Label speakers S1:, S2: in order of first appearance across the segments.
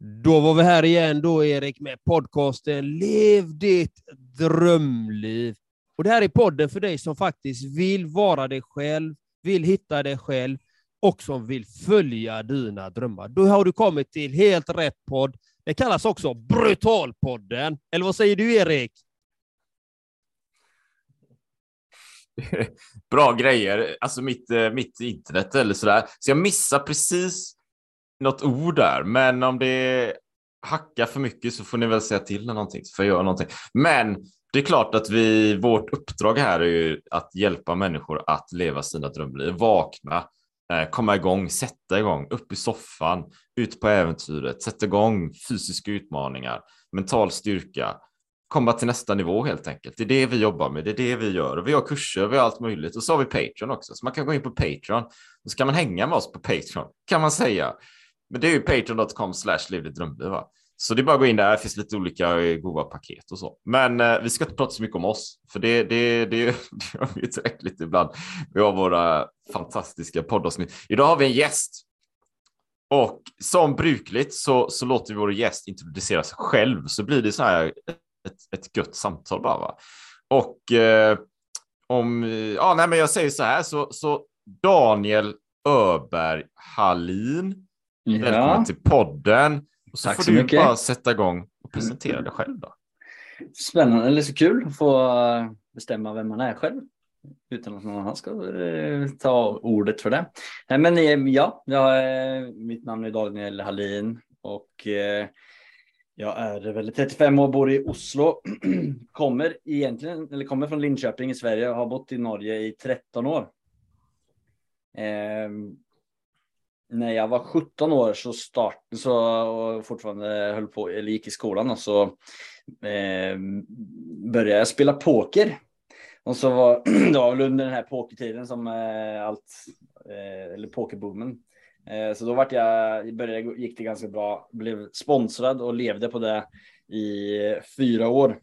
S1: Då var vi här igen då, Erik, med podcasten Lev ditt drömliv. Och det här är podden för dig som faktiskt vill vara dig själv, vill hitta dig själv och som vill följa dina drömmar. Då har du kommit till helt rätt podd. Det kallas också Brutalpodden. Eller vad säger du, Erik?
S2: Bra grejer. Alltså mitt, eh, mitt internet eller sådär. Så jag missar precis något ord där, men om det hackar för mycket så får ni väl säga till när någonting, för jag göra någonting. Men det är klart att vi, vårt uppdrag här är ju att hjälpa människor att leva sina drömliv, vakna, eh, komma igång, sätta igång, upp i soffan, ut på äventyret, sätta igång fysiska utmaningar, mental styrka, komma till nästa nivå helt enkelt. Det är det vi jobbar med, det är det vi gör och vi har kurser, vi har allt möjligt och så har vi Patreon också, så man kan gå in på Patreon och så kan man hänga med oss på Patreon kan man säga. Men det är ju patreon.com slash drömliv. Så det är bara att gå in där, det finns lite olika eh, goda paket och så. Men eh, vi ska inte prata så mycket om oss, för det, det, det, det gör vi tillräckligt ibland. Vi har våra fantastiska poddavsnitt. Idag har vi en gäst. Och som brukligt så, så låter vi vår gäst introducera sig själv, så blir det så här ett, ett gött samtal bara. Va? Och eh, om, ja, nej, men jag säger så här, så, så Daniel Öberg Hallin Ja. Välkommen till podden. Och så Tack får så du mycket. bara sätta igång och presentera dig själv då.
S3: Spännande, eller så kul att få eh, bestämma vem man är själv utan att någon annan ska eh, ta ordet för det. Men eh, ja, jag, mitt namn är Daniel Hallin och jag är väl 35 år, bor i Oslo. kommer egentligen, eller kommer från Linköping i Sverige och har bott i Norge i 13 år. När jag var 17 år så startade så och fortfarande höll på eller gick i skolan och så eh, började jag spela poker. Och så var det var väl under den här pokertiden som eh, allt eh, eller pokerboomen. Eh, så då vart jag började gick det ganska bra, blev sponsrad och levde på det i fyra år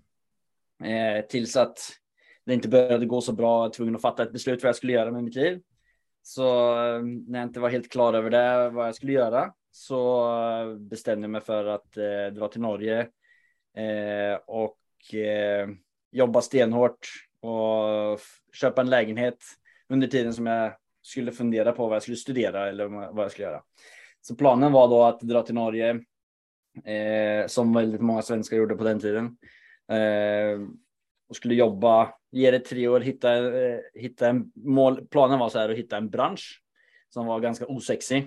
S3: eh, tills att det inte började gå så bra. Jag var tvungen att fatta ett beslut vad jag skulle göra med mitt liv. Så eh, när jag inte var helt klar över det, vad jag skulle göra, så eh, bestämde jag mig för att eh, dra till Norge eh, och eh, jobba stenhårt och köpa en lägenhet under tiden som jag skulle fundera på vad jag skulle studera eller vad jag skulle göra. Så planen var då att dra till Norge, eh, som väldigt många svenskar gjorde på den tiden. Eh, och skulle jobba ge det tre år, hitta, eh, hitta en mål. Planen var så här att hitta en bransch som var ganska osexig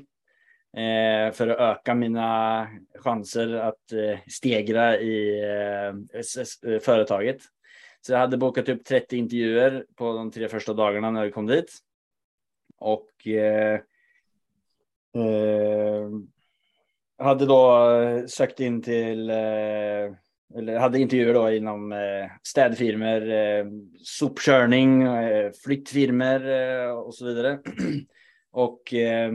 S3: eh, för att öka mina chanser att eh, stegra i eh, eh företaget. Så jag hade bokat upp 30 intervjuer på de tre första dagarna när jag kom dit. Och eh, eh hade då eh, sökt in till eller hade intervjuer då inom eh, städfirmor, eh, sopkörning, eh, flyttfirmor eh, och så vidare. och eh,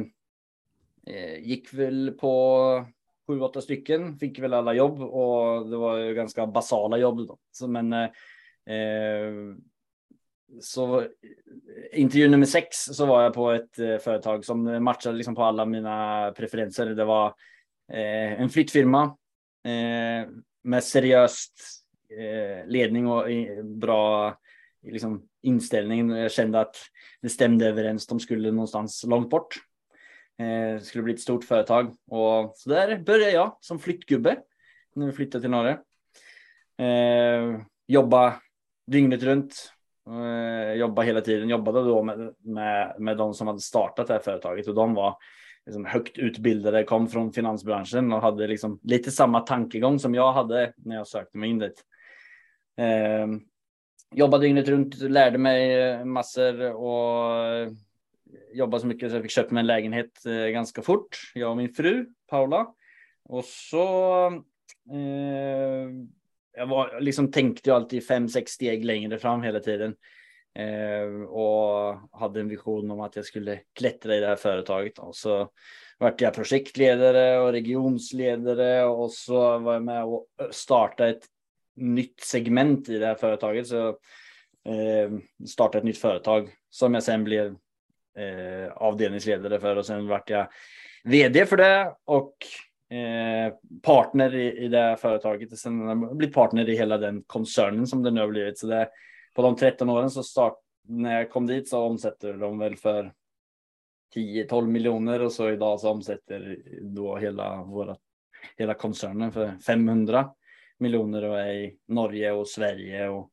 S3: eh, gick väl på sju, åtta stycken, fick väl alla jobb och det var ju ganska basala jobb. Då. Så, men eh, eh, så eh, intervju nummer sex så var jag på ett företag som matchade liksom på alla mina preferenser. Det var en flyttfirma med seriöst eh, ledning och eh, bra liksom, inställning. Jag kände att det stämde överens. De skulle någonstans långt bort. Eh, det skulle bli ett stort företag och så där började jag som flyttgubbe när vi flyttade till Norge. Eh, jobba dygnet runt. Eh, jobba hela tiden. Jobbade då med, med, med de som hade startat det här företaget och de var liksom högt utbildade, kom från finansbranschen och hade liksom lite samma tankegång som jag hade när jag sökte mig in dit. Eh, jobbade dygnet runt, lärde mig eh, massor och eh, jobbade så mycket så jag fick köpa mig en lägenhet eh, ganska fort. Jag och min fru Paula. Och så eh, jag var, liksom tänkte jag alltid fem, sex steg längre fram hela tiden. Eh, och hade en vision om att jag skulle klättra i det här företaget. Och så vart jag projektledare och regionsledare och så var jag med och startade ett nytt segment i det här företaget. Så eh, startade ett nytt företag som jag sen blev eh, avdelningsledare för och sen vart jag vd för det och eh, partner i, i det företaget och sen har jag blivit partner i hela den koncernen som det nu har blivit. Så det, på de 13 åren så start, när jag kom dit så omsätter de väl för 10-12 miljoner och så idag så omsätter då hela våra hela koncernen för 500 miljoner och är i Norge och Sverige och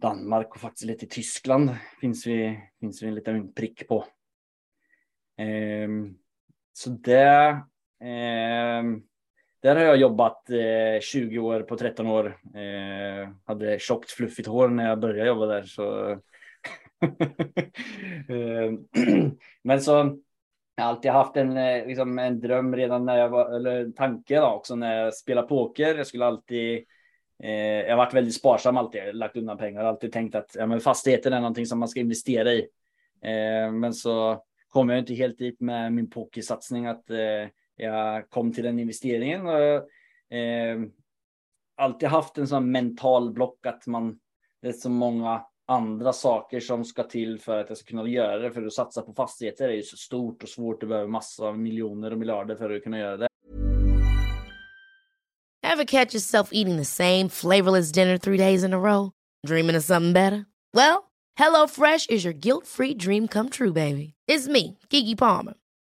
S3: Danmark och faktiskt lite i Tyskland finns vi, finns vi en liten prick på. Eh, så det, eh, där har jag jobbat eh, 20 år på 13 år. Eh, hade tjockt fluffigt hår när jag började jobba där. Så eh, Men så jag har alltid haft en, eh, liksom, en dröm redan när jag var, eller en tanke då, också när jag spelade poker. Jag skulle alltid Eh, jag har varit väldigt sparsam alltid, lagt undan pengar, alltid tänkt att ja, men fastigheter är någonting som man ska investera i. Eh, men så kom jag inte helt dit med min pokersatsning att eh, jag kom till den investeringen. Och, eh, alltid haft en sån mental block att man, det är så många andra saker som ska till för att jag ska kunna göra det. För att satsa på fastigheter är ju så stort och svårt. Du behöver massa av miljoner och miljarder för att kunna göra det.
S4: Have catch yourself eating the same flavorless dinner three days in a row? Dreaming of something better? Well, hello fresh is your guilt free dream come true baby. It's me, Gigi Palmer.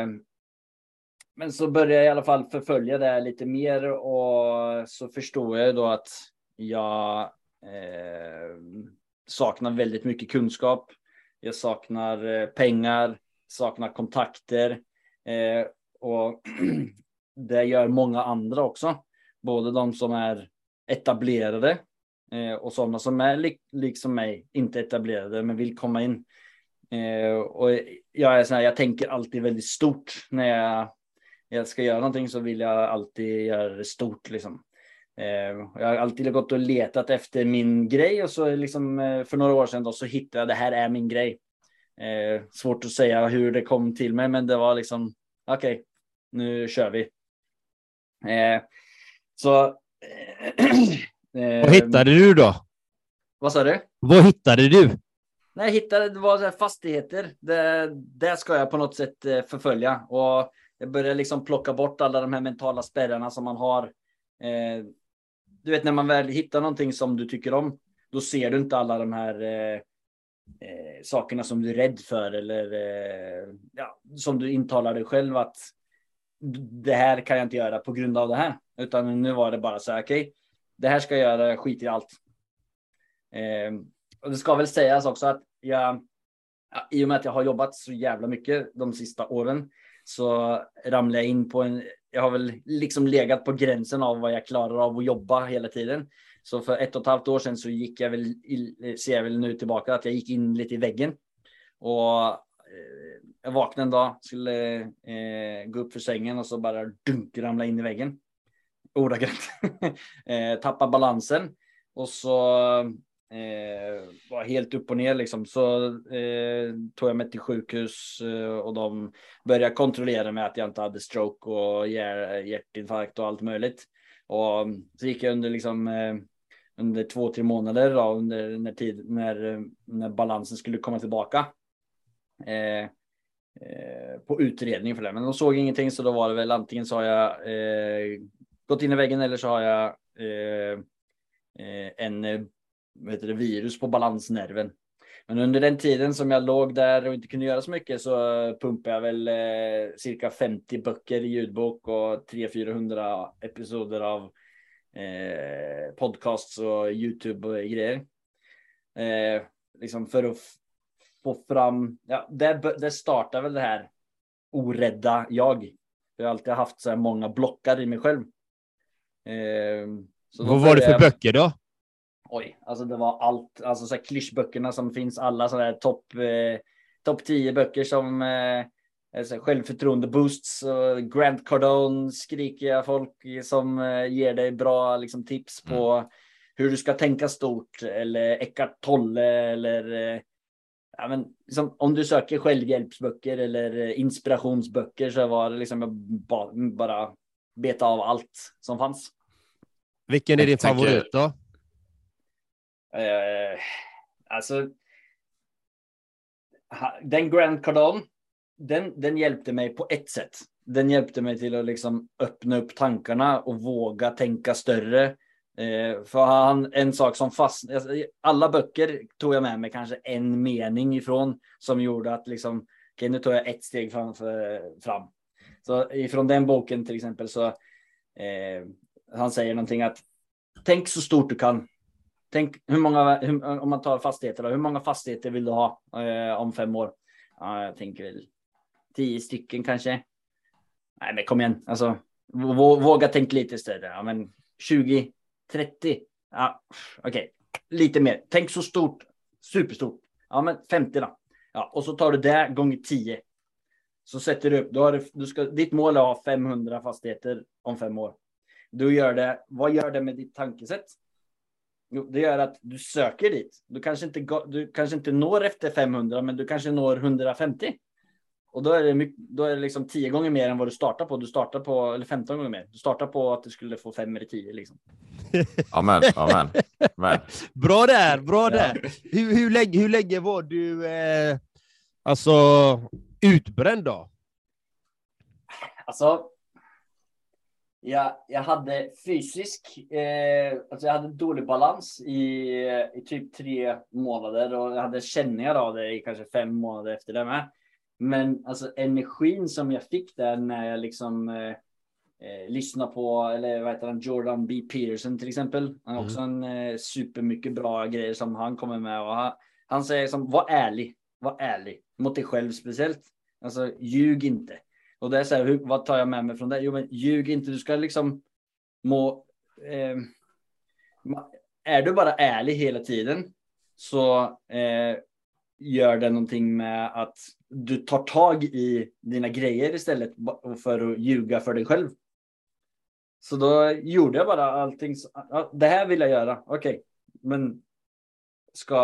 S3: Eh, men så började jag i alla fall förfölja det lite mer och så förstod jag då att jag eh, saknar väldigt mycket kunskap. Jag saknar eh, pengar, saknar kontakter eh, och det gör många andra också. Både de som är etablerade eh, och sådana som är li liksom mig, inte etablerade men vill komma in. Eh, och jag är så här, jag tänker alltid väldigt stort när jag, jag ska göra någonting så vill jag alltid göra det stort liksom. Eh, jag har alltid gått och letat efter min grej och så liksom eh, för några år sedan då så hittade jag det här är min grej. Eh, svårt att säga hur det kom till mig, men det var liksom okej, okay, nu kör vi. så.
S1: Vad hittade du då?
S3: Vad sa du?
S1: Vad hittade du?
S3: När jag hittade det var så fastigheter. Det, det ska jag på något sätt eh, förfölja och jag började liksom plocka bort alla de här mentala spärrarna som man har eh, du vet när man väl hittar någonting som du tycker om, då ser du inte alla de här eh, eh, sakerna som du är rädd för eller eh, ja, som du intalar dig själv att det här kan jag inte göra på grund av det här. Utan nu var det bara så här, okej, okay, det här ska jag göra, skit i allt. Eh, och det ska väl sägas också att jag, i och med att jag har jobbat så jävla mycket de sista åren, så ramlade jag in på en jag har väl liksom legat på gränsen av vad jag klarar av att jobba hela tiden. Så för ett och ett halvt år sedan så gick jag väl, ser jag väl nu tillbaka att jag gick in lite i väggen. Och eh, jag vaknade en dag, skulle eh, gå upp för sängen och så bara dunk, ramla in i väggen. Ordagrant. eh, tappa balansen. Och så Eh, var helt upp och ner liksom. Så eh, tog jag mig till sjukhus eh, och de började kontrollera mig att jag inte hade stroke och hjär, hjärtinfarkt och allt möjligt. Och mm, så gick jag under liksom eh, under två, tre månader då, under när, tid, när, eh, när balansen skulle komma tillbaka. Eh, eh, på utredning för det, men de såg ingenting så då var det väl antingen så har jag eh, gått in i väggen eller så har jag eh, eh en eh, heter det, virus på balansnerven. Men under den tiden som jag låg där och inte kunde göra så mycket så pumpade jag väl eh, cirka 50 böcker i ljudbok och 300-400 episoder av eh, podcasts och Youtube och grejer. Eh, liksom för att få fram, ja, det, det startar väl det här orädda jag. Jag har alltid haft så här många blockar i mig själv. Eh,
S1: Vad var det för
S3: jag,
S1: böcker då?
S3: Oj, alltså det var allt, alltså så här klyschböckerna som finns, alla sådana här topp eh, top 10 böcker som eh, självförtroende boosts och Grant Cardone skrikiga folk som eh, ger dig bra liksom, tips på mm. hur du ska tänka stort eller Eckart Tolle eller eh, ja, men, liksom, om du söker självhjälpsböcker eller eh, inspirationsböcker så var det liksom jag bara, bara beta av allt som fanns.
S1: Vilken är din favorit då?
S3: Eh, alltså. Den Grand Cardone. Den, den hjälpte mig på ett sätt. Den hjälpte mig till att liksom öppna upp tankarna och våga tänka större. Eh, för han, en sak som fast, alltså, alla böcker tog jag med mig kanske en mening ifrån som gjorde att liksom, okej okay, nu tar jag ett steg framför, fram. Så ifrån den boken till exempel så eh, han säger någonting att tänk så stort du kan. Tänk hur många, hur, om man tar fastigheter, då, hur många fastigheter vill du ha eh, om fem år? Ja, jag tänker väl tio stycken kanske. Nej, men kom igen, alltså våga tänka lite större. Ja, men 20, 30. Ja, okej, okay. lite mer. Tänk så stort, superstort. Ja, men 50 då. Ja, och så tar du det gånger 10. Så sätter du upp, då har du, du ska, ditt mål är att ha 500 fastigheter om fem år. Du gör det, vad gör det med ditt tankesätt? Jo, det gör att du söker dit. Du kanske inte, du kanske inte når efter 500, men du kanske når 150. Och då är det, mycket, då är det liksom 10 gånger mer än vad du startar på. Du startar på, eller 15 gånger mer. Du startar på att du skulle få 5 eller 10 liksom.
S2: Amen, amen. amen.
S1: Bra där, bra där. Hur, hur, länge, hur länge var du eh, alltså utbränd då?
S3: Alltså, jag, jag hade fysisk, eh, alltså jag hade dålig balans i, i typ tre månader och jag hade känningar av det i kanske fem månader efter det med. Men alltså energin som jag fick där när jag liksom eh, eh, lyssnade på, eller vad heter han, Jordan B. Peterson till exempel. Han har mm. också en eh, supermycket bra grejer som han kommer med och han, han säger som var ärlig, var ärlig mot dig själv speciellt. Alltså ljug inte. Och det är så här, hur, vad tar jag med mig från det? Jo, men ljug inte. Du ska liksom må. Eh, är du bara ärlig hela tiden så eh, gör det någonting med att du tar tag i dina grejer istället för att ljuga för dig själv. Så då gjorde jag bara allting. Ja, det här vill jag göra. Okej, okay. men ska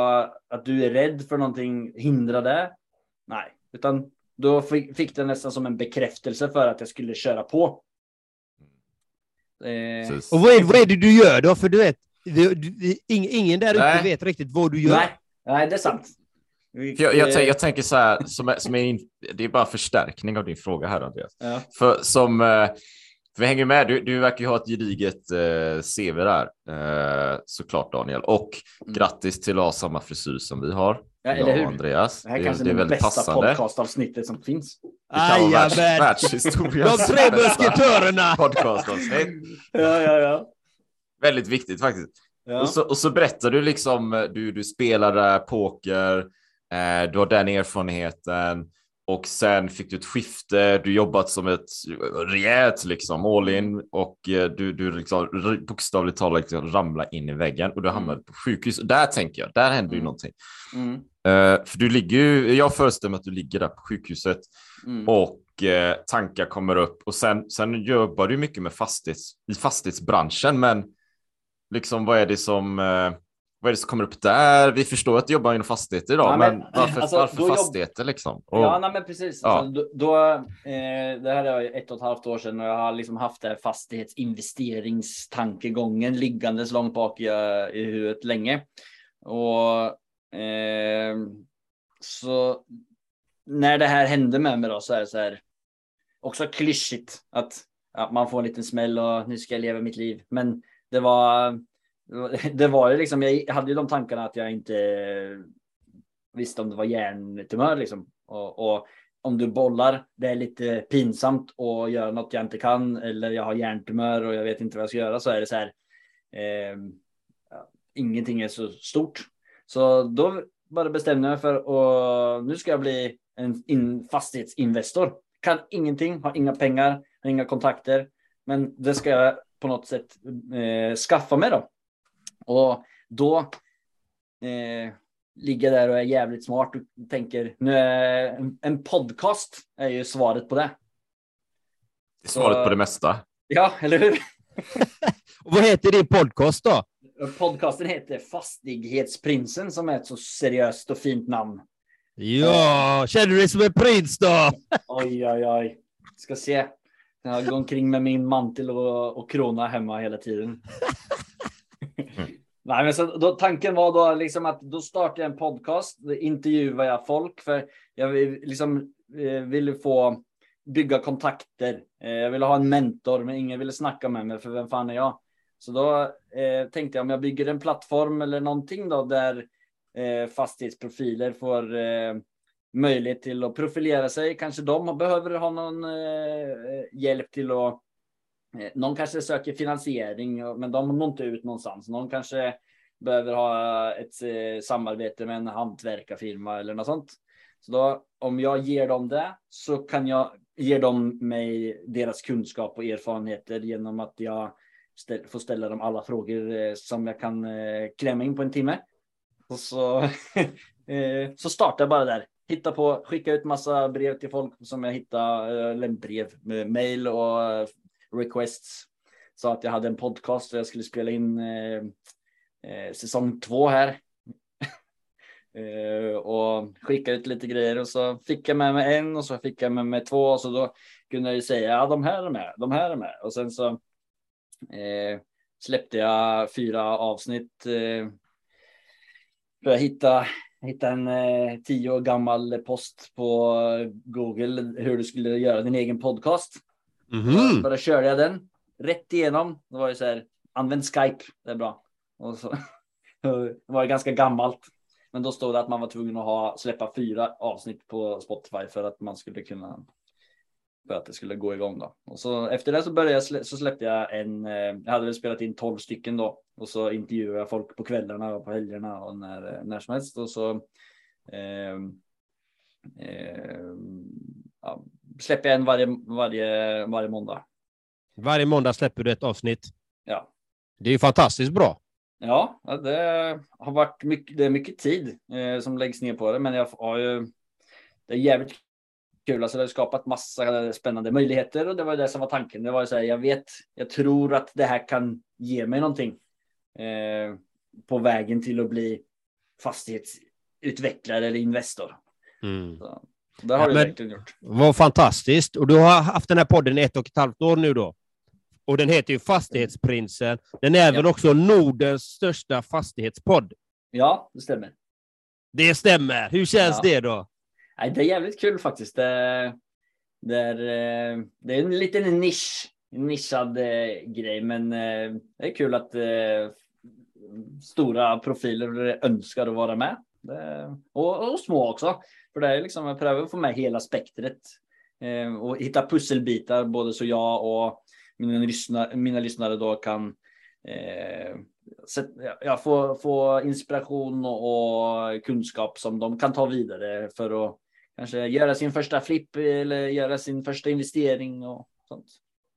S3: att du är rädd för någonting hindra det? Nej, utan då fick det nästan som en bekräftelse för att jag skulle köra på.
S1: Eh, och vad är, vad är det du gör då? För du vet, du, du, ingen där ute vet riktigt vad du gör.
S3: Nej, Nej det är sant.
S2: Jag, jag, jag, jag, tänker så här, som, som är in, det är bara förstärkning av din fråga här Andreas. Ja. För som, eh, för vi hänger med, du, du verkar ju ha ett gediget eh, CV där, eh, såklart Daniel. Och mm. grattis till att ha samma frisyr som vi har.
S3: Ja, eller hur?
S2: Andreas.
S3: Det här det, kanske det är, det bästa passande. podcastavsnittet som finns.
S1: Jajamän! De tre musketörerna!
S2: Podcastavsnitt.
S3: ja, ja, ja.
S2: Väldigt viktigt faktiskt. Ja. Och, så, och så berättar du liksom, du, du spelar poker, eh, du har den erfarenheten och sen fick du ett skifte. Du jobbat som ett rejält liksom all in och eh, du, du liksom bokstavligt talat liksom ramla in i väggen och du hamnade mm. på sjukhus. Där tänker jag, där händer mm. ju någonting. Mm. Uh, för du ligger ju, jag föreställer mig att du ligger där på sjukhuset mm. och uh, tankar kommer upp och sen, sen jobbar du mycket med fastighets, i fastighetsbranschen. Men liksom vad är det som, uh, vad är det som kommer upp där? Vi förstår att du jobbar inom fastigheter idag,
S3: Ja,
S2: men,
S3: men,
S2: varför,
S3: alltså,
S2: varför
S3: då jobb-
S2: fastigheter liksom? Och,
S3: Ja, nej, men precis.
S2: Ja.
S3: Alltså, då, då, eh, det här är ett och ett halvt år sedan och jag har liksom haft det här fastighetsinvesteringstankegången liggandes långt bak i, i huvudet länge. Och eh, så när det här hände med mig då så är det så här också klyschigt att ja, man får en liten smäll och nu ska jag leva mitt liv. Men det var det var ju liksom, jag hade ju de tankarna att jag inte visste om det var hjärntumör liksom. Och, och om du bollar, det är lite pinsamt att göra något jag inte kan eller jag har hjärntumör och jag vet inte vad jag ska göra så är det så här. Eh, ja, ingenting är så stort. Så då bara bestämde jag mig för att nu ska jag bli en in, fastighetsinvestor. Kan ingenting, har inga pengar, har inga kontakter, men det ska jag på något sätt eh, skaffa mig då. Och då eh, ligger där och är jävligt smart och tänker nu är en, en podcast är ju svaret på det.
S2: det är svaret på det mesta.
S3: Ja, eller hur?
S1: Och vad heter din podcast då?
S3: Podcasten heter Fastighetsprinsen som är ett så seriöst och fint namn.
S1: Ja, känner du dig som en prins då?
S3: Oj, oj, oj. Ska se. Jag går omkring med min mantel och, och krona hemma hela tiden. Mm. Nej, men så då, tanken var då liksom att då startar jag en podcast, intervjuar jag folk för jag vill, liksom, eh, ville få bygga kontakter. Eh, jag ville ha en mentor, men ingen ville snacka med mig för vem fan är jag? Så då eh, tänkte jag om jag bygger en plattform eller någonting då där eh, fastighetsprofiler får eh, möjlighet till att profilera sig. Kanske de behöver ha någon eh, hjälp till att Eh, någon kanske söker finansiering, men de når inte ut någonstans. Någon kanske behöver ha ett eh, samarbete med en hantverkarfirma eller något sånt. Så då, om jag ger dem det så kan jag ge dem mig deras kunskap och erfarenheter genom att jag ställ, får ställa dem alla frågor eh, som jag kan klämma in på en timme. Och så, så startar jag bara där. Hitta på, skicka ut massa brev till folk som jag hittar, eller brev, mejl och requests. Sa att jag hade en podcast och jag skulle spela in eh, eh, säsong två här. eh, och skicka ut lite grejer och så fick jag med mig en och så fick jag med mig två och så då kunde jag ju säga ja de här är med, de här är med och sen så eh, släppte jag fyra avsnitt. Eh, för jag hittade, hittade en eh, tio år gammal post på Google hur du skulle göra din egen podcast.
S1: Mhm.
S3: Bara körde jag den rätt igenom. Det var ju så här, använd Skype, det är bra. Och så, det var ju ganska gammalt. Men då stod det att man var tvungen att ha, släppa fyra avsnitt på Spotify för att man skulle kunna för att det skulle gå igång då. Och så efter det så började jag slä, så släppte jag en. Eh, jag hade väl spelat in 12 stycken då och så intervjuade jag folk på kvällarna och på helgerna och när eh, när som helst och så. Eh, eh, ja, släpper jag en varje varje varje måndag.
S1: Varje måndag släpper du ett avsnitt.
S3: Ja,
S1: Det är ju fantastiskt bra.
S3: Ja, det har varit mycket, det är mycket tid eh, som läggs ner på det, men jag har ju. Det är jävligt kul, alltså det har skapat massa spännande möjligheter och det var det som var tanken. Det var ju så här, jag vet, jag tror att det här kan ge mig någonting eh, på vägen till att bli fastighetsutvecklare eller investor.
S1: Mm.
S3: Så, det har
S1: Ja,
S3: du verkligen gjort.
S1: Vad fantastiskt. Och du har haft den här podden i ett och ett halvt år nu då. Och den heter ju Fastighetsprinsen. Den är väl
S3: Ja.
S1: också Nordens största fastighetspodd.
S3: Ja, det stämmer.
S1: Det stämmer. Hur känns
S3: Ja.
S1: det då?
S3: Det är jävligt kul faktiskt. Det, det, är, eh, det är en liten nisch, nischad eh, grej, men eh, det är kul att stora profiler önskar att vara med. Det, och, och små också, för det är liksom jag prövar att få med hela spektret eh, och hitta pusselbitar både så jag och mina lyssnare, mina lyssnare då kan eh, sätt, ja, få, få inspiration och, och kunskap som de kan ta vidare för att kanske göra sin första flipp eller göra sin första investering och sånt.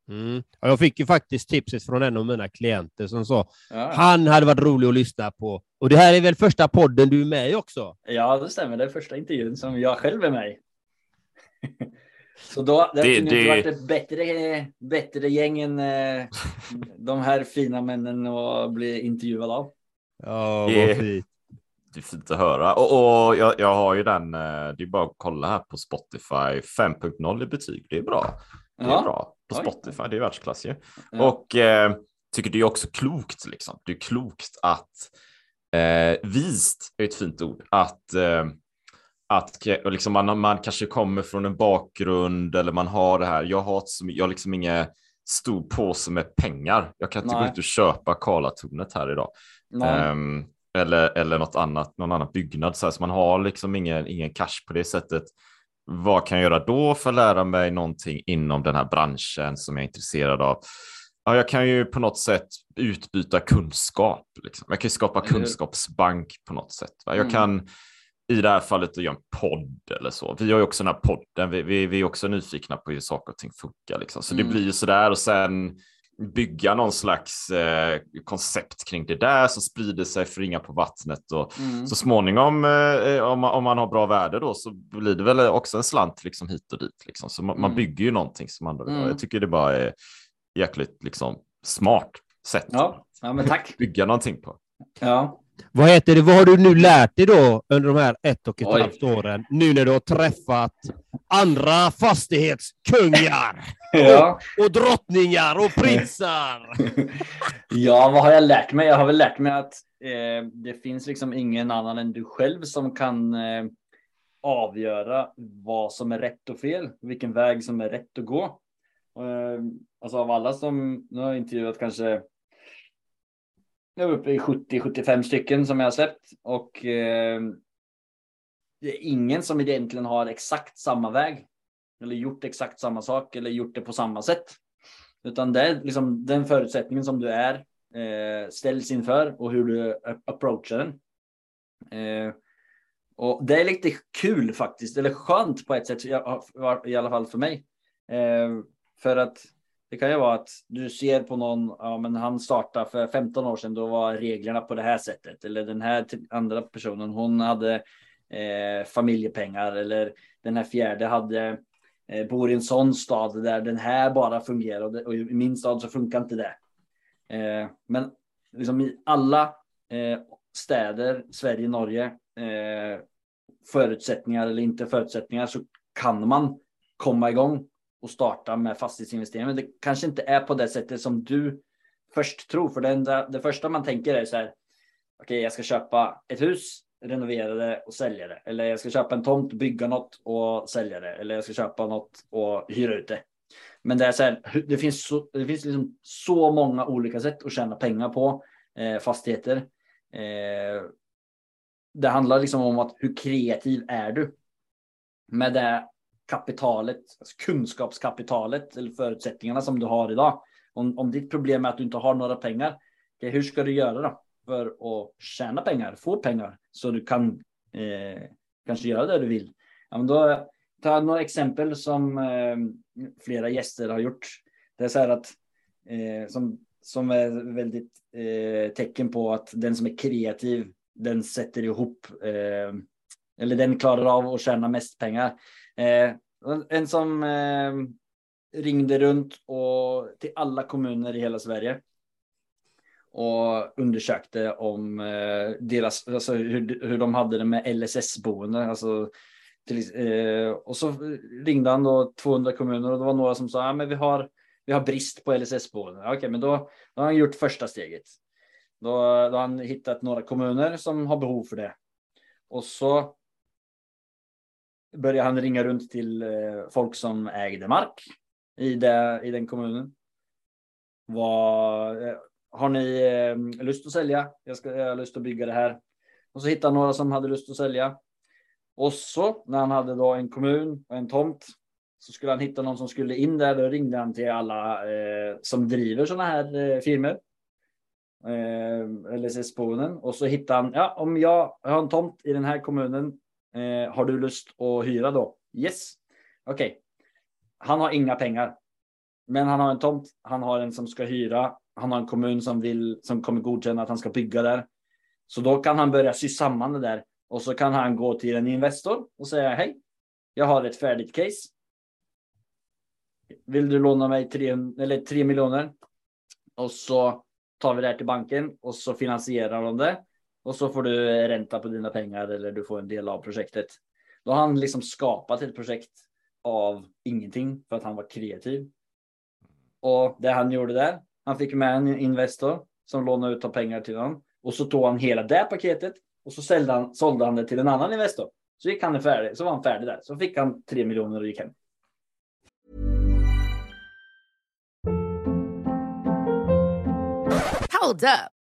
S1: Mm. Ja, Jag fick ju faktiskt tipset från en av mina klienter som sa
S3: Ja,
S1: han hade varit rolig att lyssna på. Och det här är väl första podden du är med i också?
S3: ja det stämmer. Det är första intervjun som jag själv är med i. Så då, det,
S2: Det-
S3: det inte varit ett bättre, bättre gäng än eh, de här fina männen att bli intervjuad av.
S1: Ja,
S2: Det-
S1: vad fint.
S2: Det är fint att höra. Och, och jag, jag har ju den, eh, det är bara att kolla här på Spotify, 5.0 i betyg. Det är bra. Det är
S3: Ja.
S2: bra på
S3: Oj.
S2: Spotify, det är världsklass ju.
S3: Ja.
S2: Och eh, tycker det är också klokt, liksom. Det är klokt att eh, vist är ett fint ord, att eh, att liksom man, man kanske kommer från en bakgrund eller man har det här. Jag har, jag har liksom ingen stor påse med pengar. Jag kan inte
S3: Nej.
S2: gå ut och köpa Karlatornet här idag. Ehm, eller, eller något annat, någon annan byggnad. Så, här, så man har liksom ingen, ingen cash på det sättet. Vad kan jag göra då för att lära mig någonting inom den här branschen som jag är intresserad av? Ja, jag kan ju på något sätt utbyta kunskap. Liksom. Jag kan ju skapa kunskapsbank på något sätt. Va? Jag
S3: Mm.
S2: kan i det här fallet göra en podd eller så. Vi har ju också den här podden. Vi, vi, vi är också nyfikna på hur saker och ting funkar. Liksom. Så
S3: Mm.
S2: det blir ju sådär och sen bygga någon slags eh, koncept kring det där som sprider sig för ringa på vattnet och
S3: Mm.
S2: så småningom eh, om, man, om man har bra värde då så blir det väl också en slant liksom hit och dit liksom. så man, man
S3: Mm.
S2: bygger ju någonting som andra vill ha.
S3: Mm.
S2: Jag tycker det bara är jäkligt liksom smart sätt
S3: Ja. ja, men tack.
S2: att bygga någonting på.
S3: Ja.
S1: Vad heter det? Vad har du nu lärt dig då under de här ett och ett
S3: Oj.
S1: halvt åren? Nu när du har träffat andra fastighetskungar
S3: Ja.
S1: och drottningar och prinsar.
S3: ja, vad har jag lärt mig? Jag har väl lärt mig att eh, det finns liksom ingen annan än du själv som kan eh, avgöra vad som är rätt och fel, vilken väg som är rätt att gå. Eh, alltså av alla som, nu har jag intervjuat kanske jag är uppe i 70-75 stycken som jag har släppt och eh, det är ingen som egentligen har exakt samma väg eller gjort exakt samma sak eller gjort det på samma sätt. Utan det är liksom den förutsättningen som du är eh, ställs inför och hur du approachar den. Eh, och det är lite kul faktiskt, eller skönt på ett sätt, i i alla fall för mig. Eh, för att det kan ju vara att du ser på någon, ja men han startade för 15 år sedan, då var reglerna på det här sättet. Eller den här andra personen, hon hade eh, familjepengar. Eller den här fjärde hade, eh, bor i en sån stad där den här bara fungerar. Och, det, och i min stad så funkar inte det. Eh, men liksom i alla eh, städer, Sverige, Norge, eh, förutsättningar eller inte förutsättningar så kan man komma igång och starta med fastighetsinvesteringar. Men det kanske inte är på det sättet som du först tror. För det, enda, det första man tänker är så här. Okej, jag ska köpa ett hus, renovera det och sälja det. Eller jag ska köpa en tomt, bygga något och sälja det. Eller jag ska köpa något och hyra ut det. Men det är så här, det finns så, det finns liksom så många olika sätt att tjäna pengar på eh, fastigheter. Eh, det handlar liksom om att hur kreativ är du? Med det kapitalet, alltså kunskapskapitalet eller förutsättningarna som du har idag. Om, om ditt problem är att du inte har några pengar, okay, hur ska du göra då för att tjäna pengar, få pengar så du kan eh, kanske göra det du vill? Ja, men då tar jag några exempel som eh, flera gäster har gjort. Det är så här att eh, som, som är väldigt eh, tecken på att den som är kreativ, den sätter ihop eh, eller den klarar av att tjäna mest pengar. Eh, en som eh, ringde runt och till alla kommuner i hela Sverige och undersökte om eh, deras, alltså hur, hur de hade det med LSS-boende. Alltså, till, eh, och så ringde han då 200 kommuner och det var några som sa, ja, men vi har, vi har brist på LSS-boende. Okej, okay, men då, då har han gjort första steget. Då, då har han hittat några kommuner som har behov för det. Och så började han ringa runt till eh, folk som ägde mark i, det, i den kommunen. Vad, eh, har ni eh, lust att sälja? Jag, ska, jag har lust att bygga det här. Och så hittade han några som hade lust att sälja. Och så när han hade då en kommun och en tomt så skulle han hitta någon som skulle in där. Då ringde han till alla eh, som driver sådana här eh, firmor. Eh, LSS-boenden. Och så hittade han, ja om jag har en tomt i den här kommunen Eh, har du lust att hyra då? Yes. Okej. Okay. Han har inga pengar. Men han har en tomt. Han har en som ska hyra. Han har en kommun som vill som kommer godkänna att han ska bygga där. Så då kan han börja sy samman det där och så kan han gå till en investor och säga hej. Jag har ett färdigt case. Vill du låna mig tre, eller tre miljoner? Och så tar vi det här till banken och så finansierar de det och så får du ränta på dina pengar eller du får en del av projektet. Då har han liksom skapat ett projekt av ingenting för att han var kreativ. Och det han gjorde där, han fick med en Investor som lånade ut pengar till honom och så tog han hela det paketet och så sålde han, sålde han det till en annan Investor. Så gick han färdig, så var han färdig där. Så fick han tre miljoner och gick hem.
S4: Hold up.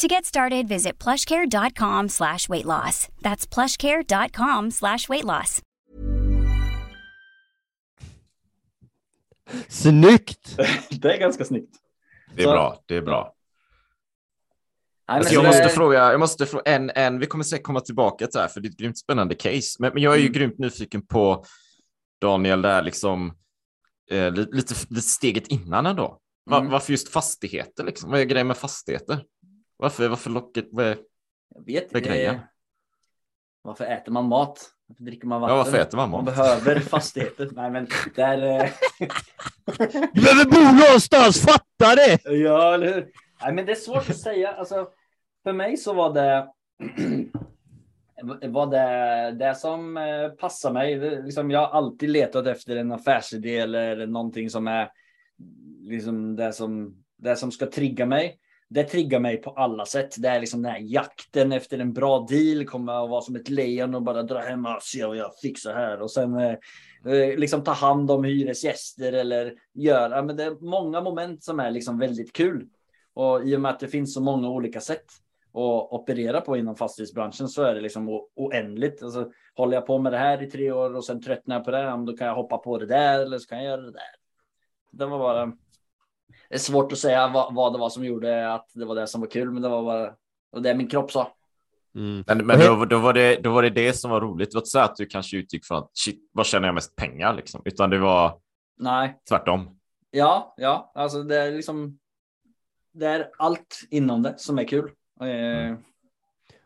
S5: To get started, visit plushcare.com slash weight loss. That's plushcare.com slash weight loss.
S1: Snyggt!
S3: det är ganska snyggt.
S2: Det är
S3: Så-
S2: bra, det är bra. Alltså, jag måste fråga, jag måste fråga en, en, vi kommer säkert komma tillbaka till det här, för det är ett grymt spännande case. Men, men jag är ju
S3: Mm.
S2: grymt nyfiken på Daniel, där liksom, eh, lite, lite, steget innan ändå. Va,
S3: Mm.
S2: Varför just fastigheter? Liksom? Vad är grejen med fastigheter? Varför, varför locket? Vad är,
S3: Jag vet
S2: Vad är grejen?
S3: eh, Varför äter man mat? Varför dricker man vatten?
S2: ja, varför äter man
S3: Man
S2: mat?
S3: behöver fastigheter. Nej, men där... eh,
S1: Du behöver bo någonstans, fatta det!
S3: Ja, eller hur? Nej, men det är svårt att säga. Alltså, för mig så var det var det, det som eh, passar mig. Liksom, jag har alltid letat efter en affärsidé eller någonting som är liksom det som, det som ska trigga mig. Det triggar mig på alla sätt. Det är liksom den här jakten efter en bra deal. Kommer att vara som ett lejon och bara dra hem och se vad jag fixar här. Och sen eh, eh, liksom ta hand om hyresgäster eller göra. Men det är många moment som är liksom väldigt kul. Och i och med att det finns så många olika sätt att operera på inom fastighetsbranschen så är det liksom oändligt. Alltså, håller jag på med det här i tre år och sen tröttnar jag på det, då kan jag hoppa på det där eller så kan jag göra det där. Det var bara. Det är svårt att säga vad, vad det var som gjorde att det var det som var kul, men det var bara och det min kropp sa.
S1: Mm.
S2: Men, men då, då, var det, då var det det som var roligt. Det var inte så att du kanske utgick från att shit, vad tjänar jag mest pengar liksom? Utan det var
S3: Nej,
S2: tvärtom.
S3: ja, ja, alltså det är liksom. Det är allt inom det som är kul. Eh,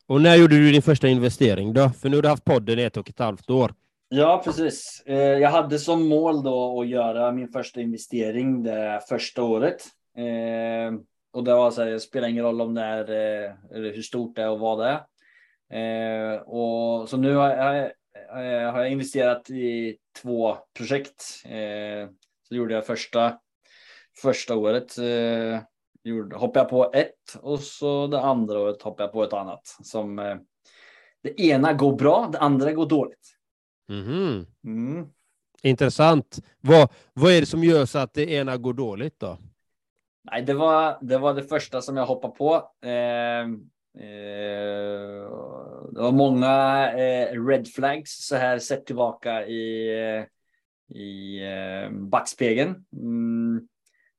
S1: Och när gjorde du din första investering då? För nu har du haft podden i ett och ett halvt år.
S3: Ja, precis. Eh, jag hade som mål då att göra min första investering det första året. Eh, och det var så här, det spelar ingen roll om det är eh, eller hur stort det är och vad det är. Och så nu har jag, har jag investerat i två projekt. Så gjorde jag första första året. gjorde- Hoppade jag på ett och så det andra året hoppade jag på ett annat. Som det ena går bra, det andra går dåligt.
S1: Mhm.
S3: Mm.
S1: Intressant. Vad, vad är det som gör så att det ena går dåligt då?
S3: Nej, det var, det var det första som jag hoppade på. Eh, eh, det var många eh, red flags så här sett tillbaka i, eh, i eh, backspegeln. Mm,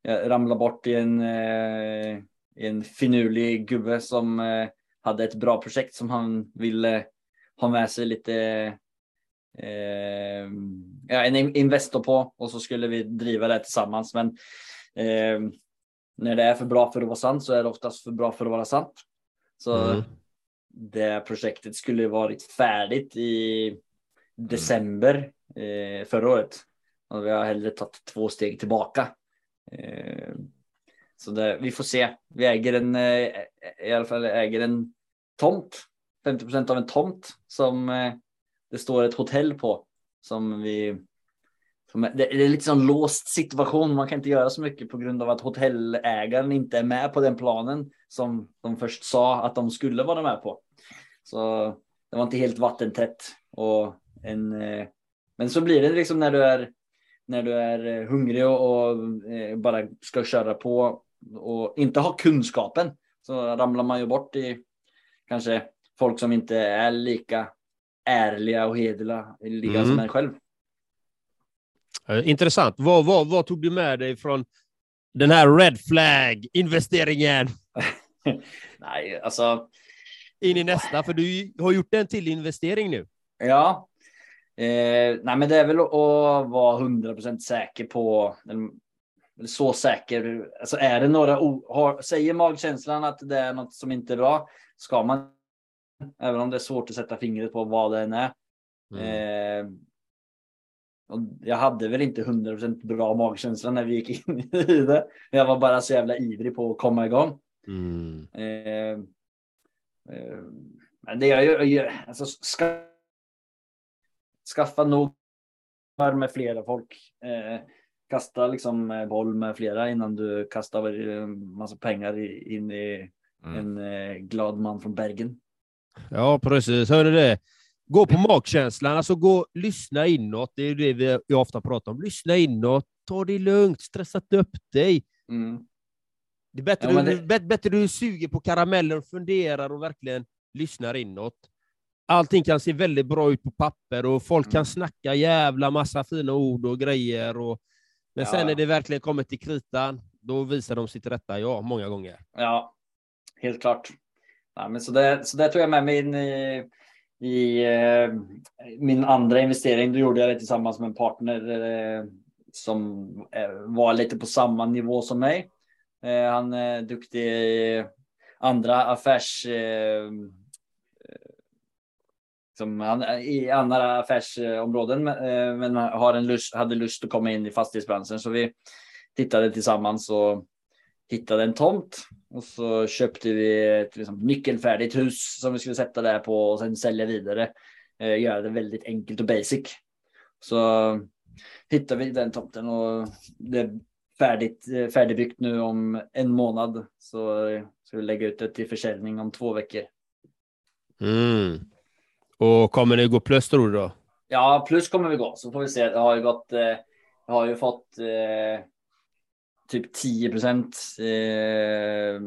S3: jag ramlade bort i en, eh, en finurlig gubbe som eh, hade ett bra projekt som han ville ha med sig lite eh, en in- Investor på och så skulle vi driva det tillsammans. Men eh, när det är för bra för att vara sant så är det oftast för bra för att vara sant. Så
S1: Mm.
S3: det projektet skulle varit färdigt i december eh, förra året. Och vi har hellre tagit två steg tillbaka. Eh, så det, vi får se. Vi äger en, eh, i alla fall äger en tomt. 50% av en tomt som eh, det står ett hotell på. Som vi som det är lite sån låst situation. Man kan inte göra så mycket på grund av att hotellägaren inte är med på den planen som de först sa att de skulle vara med på. Så det var inte helt vattentätt och en. Eh, men så blir det liksom när du är när du är eh, hungrig och, och eh, bara ska köra på och inte ha kunskapen så ramlar man ju bort i kanske folk som inte är lika ärliga och hederliga
S1: Mm.
S3: som en själv.
S1: Eh, Intressant. Vad, vad, vad tog du med dig från den här red flag-investeringen
S3: Nej, alltså
S1: in i nästa? För du har gjort en till investering nu.
S3: ja. Eh, nej, men det är väl att vara 100% säker på så säker. Alltså är det några har, säger magkänslan att det är något som inte är bra ska man även om det är svårt att sätta fingret på vad det än är. Eh, och jag hade väl inte 100% bra magkänsla när vi gick in i det. Jag var bara så jävla ivrig på att komma igång.
S1: Mm.
S3: Eh, eh, men det jag gör, alltså ska, skaffa nog med flera folk. Eh, kasta liksom eh, boll med flera innan du kastar eh, massa pengar in i
S2: Mm.
S3: en glad man från Bergen.
S1: Ja, precis. Hörde det. Gå på magkänslan, alltså gå, lyssna inåt. Det är det vi ofta pratar om. Lyssna inåt, ta det lugnt, stressa inte upp dig.
S3: Mm.
S1: Det är bättre,
S3: Ja, men
S1: du,
S3: det-
S1: bättre, bättre du suger på karameller och funderar och verkligen lyssnar inåt. Allting kan se väldigt bra ut på papper och folk kan
S3: Mm.
S1: snacka jävla massa fina ord och grejer. Och, men
S3: Ja.
S1: sen när det verkligen kommer till kritan, då visar de sitt rätta jag många gånger.
S3: Ja, helt klart. Ja, men så, det, så det tog jag med mig in i, i eh, min andra investering. Då gjorde jag det tillsammans med en partner eh, som eh, var lite på samma nivå som mig. Eh, han är duktig i andra affärs... Eh, som han, i andra affärsområden men eh, har en lust, hade lust att komma in i fastighetsbranschen. Så vi tittade tillsammans och hittade en tomt och så köpte vi ett liksom, nyckelfärdigt hus som vi skulle sätta där på och sen sälja vidare. Eh, göra det väldigt enkelt och basic. Så hittade vi den tomten och det är färdigt, eh, färdigbyggt nu om en månad. Så eh, ska vi lägga ut det till försäljning om två veckor.
S1: Mm. Och kommer det gå plus tror du då?
S3: Ja, plus kommer vi gå så får vi se. Det har ju gått. Eh, jag har ju fått eh, typ 10 procent eh,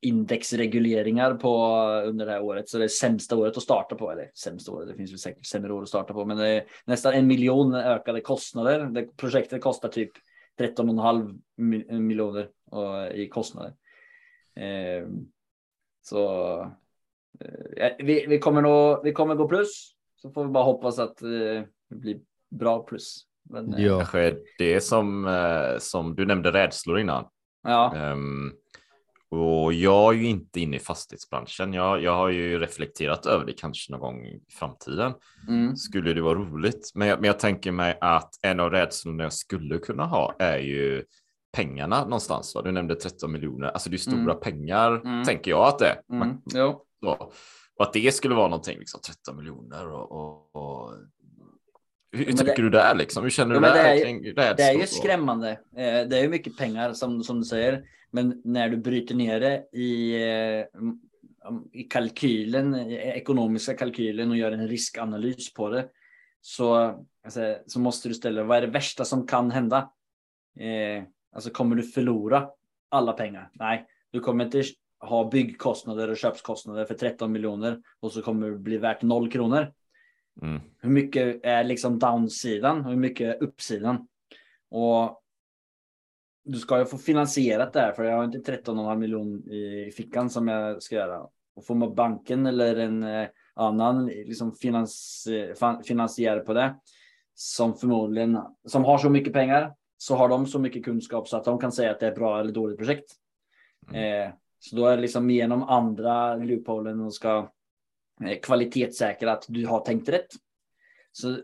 S3: indexregleringar på under det här året. Så det är sämsta året att starta på. Eller sämsta året, det finns väl säkert sämre år att starta på. Men det är nästan en miljon ökade kostnader. Det, projektet kostar typ 13,5 miljoner och, i kostnader. Eh, så eh, vi, vi kommer nog, vi kommer gå plus. Så får vi bara hoppas att eh, det blir bra plus. Men, eh,
S1: Ja.
S2: Kanske det som, eh, som du nämnde rädslor innan.
S3: ja.
S2: Ehm, och jag är ju inte inne i fastighetsbranschen. Jag, jag har ju reflekterat över det kanske någon gång i framtiden.
S3: Mm.
S2: Skulle det vara roligt? Men jag, men jag tänker mig att en av rädslorna jag skulle kunna ha är ju pengarna någonstans. Va? Du nämnde 13 miljoner. Alltså det är stora
S3: Mm.
S2: pengar,
S3: Mm.
S2: tänker jag att det är. Man-
S3: Mm.
S2: Och att det skulle vara någonting, liksom 13 miljoner och, och, och... Hur, tycker
S3: det-
S2: du där liksom? Hur känner
S3: Ja,
S2: du
S3: men det
S2: där
S3: är
S2: rädslor?
S3: Det är ju skrämmande. Eh, Det är ju mycket pengar som, som du säger. Men när du bryter ner det i, eh, i kalkylen, i ekonomiska kalkylen och gör en riskanalys på det. Så, alltså, så måste du ställa vad är det värsta som kan hända? Eh, alltså kommer du förlora alla pengar? Nej, du kommer inte ha byggkostnader och köpskostnader för 13 miljoner och så kommer det bli värt noll kronor.
S2: Mm.
S3: Hur mycket är liksom downsidan och hur mycket är uppsidan? Och du ska ju få finansierat det här för jag har inte 13,5 miljon i fickan som jag ska göra. Och får man banken eller en eh, annan liksom finans, eh, finansiär på det som förmodligen som har så mycket pengar så har de så mycket kunskap så att de kan säga att det är ett bra eller dåligt projekt. Eh, så då är det liksom genom andra loopholen och ska kvalitetssäkra att du har tänkt rätt. Så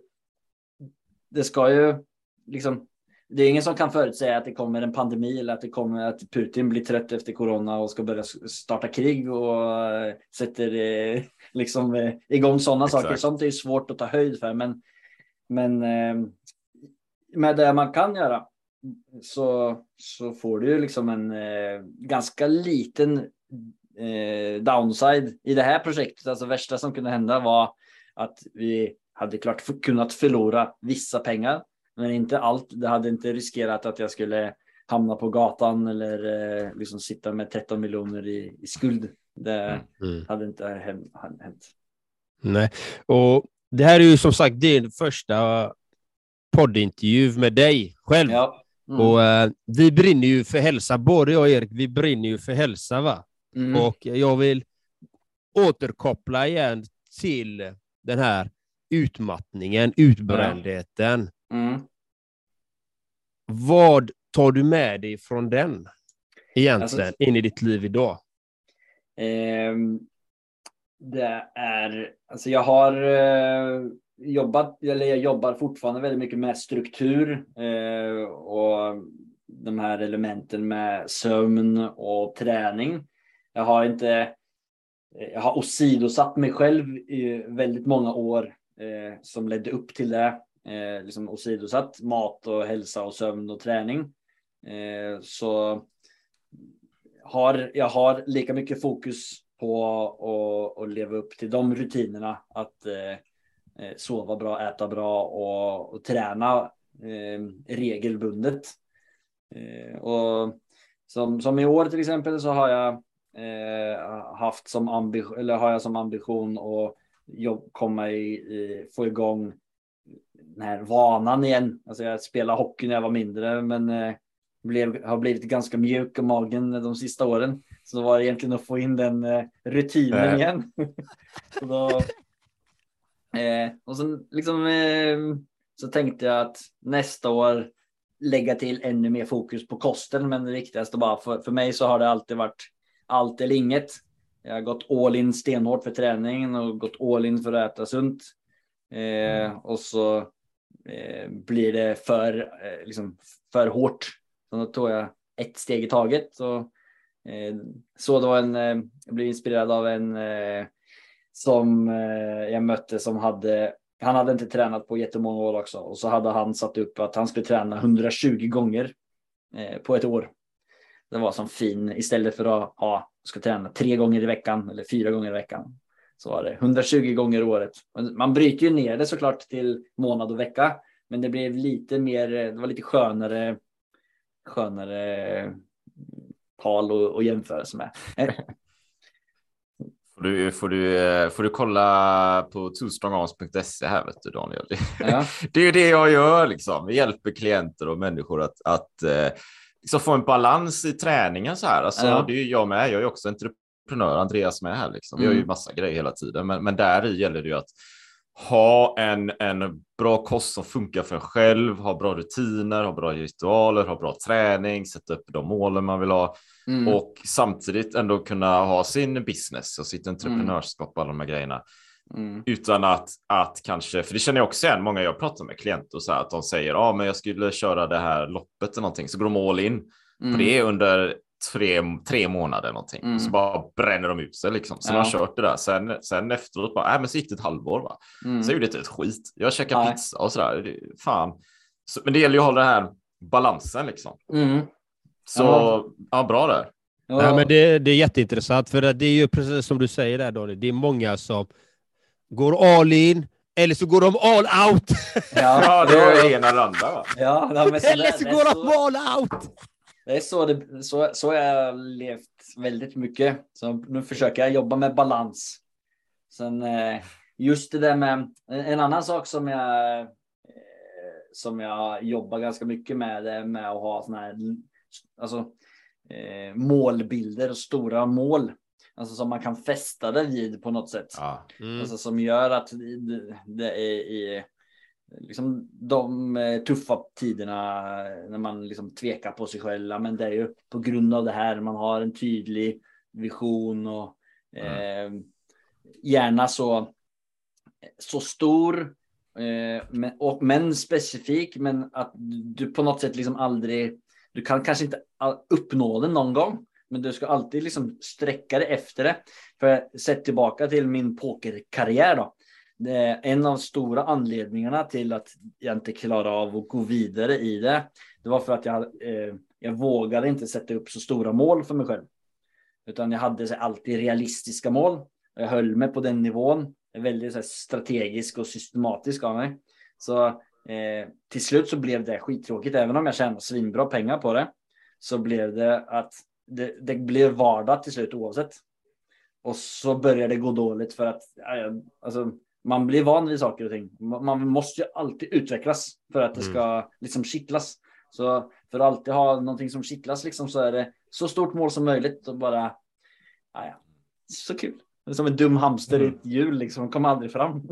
S3: det ska ju liksom. Det är ingen som kan förutsäga att det kommer en pandemi eller att det kommer att Putin blir trött efter corona och ska börja starta krig och eh, sätter eh, liksom eh, igång sådana
S2: Exakt.
S3: saker. Sånt är ju svårt att ta höjd för, men men eh, med det man kan göra så, så får du ju liksom en eh, ganska liten eh, downside i det här projektet. Alltså värsta som kunde hända var att vi hade klart kunnat förlora vissa pengar. men inte allt. Det hade inte riskerat att jag skulle hamna på gatan eller eh, liksom sitta med 13 miljoner i, i skuld. Det
S1: Mm.
S3: hade inte hänt. hänt.
S1: Nej, och det här är ju som sagt din första poddintervju med dig själv.
S3: Ja. Mm.
S1: Och eh, vi brinner ju för hälsa, både jag och Erik, vi brinner ju för hälsa va?
S3: Mm.
S1: Och jag vill återkoppla igen till den här utmattningen, utbrändheten.
S3: Mm.
S1: Vad tar du med dig från den egentligen
S3: Alltså-
S1: in i ditt liv idag?
S3: Ehm, det är, alltså jag har eh, jobbat, eller jag jobbar fortfarande väldigt mycket med struktur eh, och de här elementen med sömn och träning. Jag har inte, eh, jag har åsidosatt mig själv i väldigt många år eh, som ledde upp till det. Eh, liksom åsidosatt mat och hälsa och sömn och träning. Eh, så har, jag har lika mycket fokus på att, leva upp till de rutinerna. Att eh, eh, sova bra, äta bra och, och träna eh, regelbundet. Eh, och som, som i år till exempel så har jag eh, haft som ambition, eller har jag som ambition att jobb, komma i, i, få igång den här vanan igen. Alltså jag spelade hockey när jag var mindre, men eh, blev, har blivit ganska mjuk i magen de sista åren. Så det var egentligen att få in den eh, rutinen
S2: Äh.
S3: igen. så då, eh, och sen liksom eh, så tänkte jag att nästa år lägga till ännu mer fokus på kosten. Men det viktigaste bara för, för mig så har det alltid varit allt eller inget. Jag har gått all in stenhårt för träningen och gått all in för att äta sunt. Eh, och så eh, blir det för, eh, liksom, för hårt. Så då tog jag ett steg i taget. Och, eh, så det var en, eh, jag blev inspirerad av en eh, som jag mötte som hade, han hade inte tränat på jättemånga år också. Och så hade han satt upp att han skulle träna 120 gånger på ett år. Det var som fin, istället för att ha, ska träna tre gånger i veckan eller fyra gånger i veckan. Så var det 120 gånger i året. Man bryter ju ner det såklart till månad och vecka. Men det blev lite mer, det var lite skönare, skönare tal och, och jämförelse med.
S2: Får du, får, du, får du kolla på twostrongarms.se här vet du Daniel. Det,
S3: Ja.
S2: det är ju det jag gör liksom. Vi hjälper klienter och människor att, att eh, liksom få en balans i träningen så här. Alltså,
S3: Ja.
S2: Det är ju jag med. Jag är också entreprenör, Andreas med här liksom. Vi gör ju
S3: Mm.
S2: massa grejer hela tiden, men, men där i gäller det ju att ha en, en bra kost som funkar för en själv, ha bra rutiner, ha bra ritualer, ha bra träning, sätta upp de målen man vill ha
S3: Mm.
S2: och samtidigt ändå kunna ha sin business och sitt entreprenörskap och alla de här grejerna
S3: Mm.
S2: utan att, att kanske, för det känner jag också igen, många jag pratar med klienter och så här, att de säger ja, men jag skulle köra det här loppet eller någonting, så går de all in
S3: Mm.
S2: på det under tre, tre månader någonting,
S3: Mm.
S2: så bara bränner de ut sig liksom. Så
S3: Ja.
S2: de har kört det där, sen, sen efteråt bara, äh, men så gick det ett halvår va,
S3: Mm.
S2: så gjorde det ett skit. Jag käkar
S3: Nej.
S2: pizza och sådär, fan. Så, men det gäller ju att hålla den här balansen liksom.
S3: Mm.
S2: Så
S3: Ja.
S2: ja, bra där.
S3: Ja.
S1: Ja, men det, det är jätteintressant, för det är ju precis som du säger där Daniel, det är många som går all in, eller så går de all out.
S2: Ja, det är ena eller andra va.
S3: Ja, ja, men så
S1: eller så går
S3: så-
S1: de all out.
S3: Det är så, det, så, så jag har levt väldigt mycket. Så nu försöker jag jobba med balans. Sen eh, just det där med en, annan sak som jag eh, som jag jobbar ganska mycket med det är med att ha såna här alltså, eh, målbilder och stora mål. Alltså som man kan fästa det vid på något sätt.
S2: Ja.
S1: Mm.
S3: Alltså som gör att det, är i liksom de eh, tuffa tiderna när man liksom tvekar på sig själv. Men det är ju på grund av det här man har en tydlig vision och eh, gärna så, så stor eh, men, och, men specifik. Men att du på något sätt liksom aldrig, du kan kanske inte all- uppnå den någon gång. Men du ska alltid liksom sträcka dig efter det. För sett tillbaka till min pokerkarriär då. Det är en av stora anledningarna till att jag inte klarade av att gå vidare i det. Det var för att jag, eh, jag vågade inte sätta upp så stora mål för mig själv. Utan jag hade så alltid realistiska mål. Jag höll mig på den nivån. Jag är väldigt så strategisk och systematisk av mig. Så Eh, till slut så blev det skittråkigt, även om jag tjänade svinbra pengar på det. Så blev det att det, det blev vardag till slut oavsett. Och så började det gå dåligt för att alltså, man blir van vid saker och ting. Man måste ju alltid utvecklas för att det ska mm. liksom kittlas. Så för att alltid ha någonting som kittlas liksom så är det så stort mål som möjligt och bara. Ja, så kul. Som en dum hamster mm. i ett hjul liksom, kommer aldrig fram.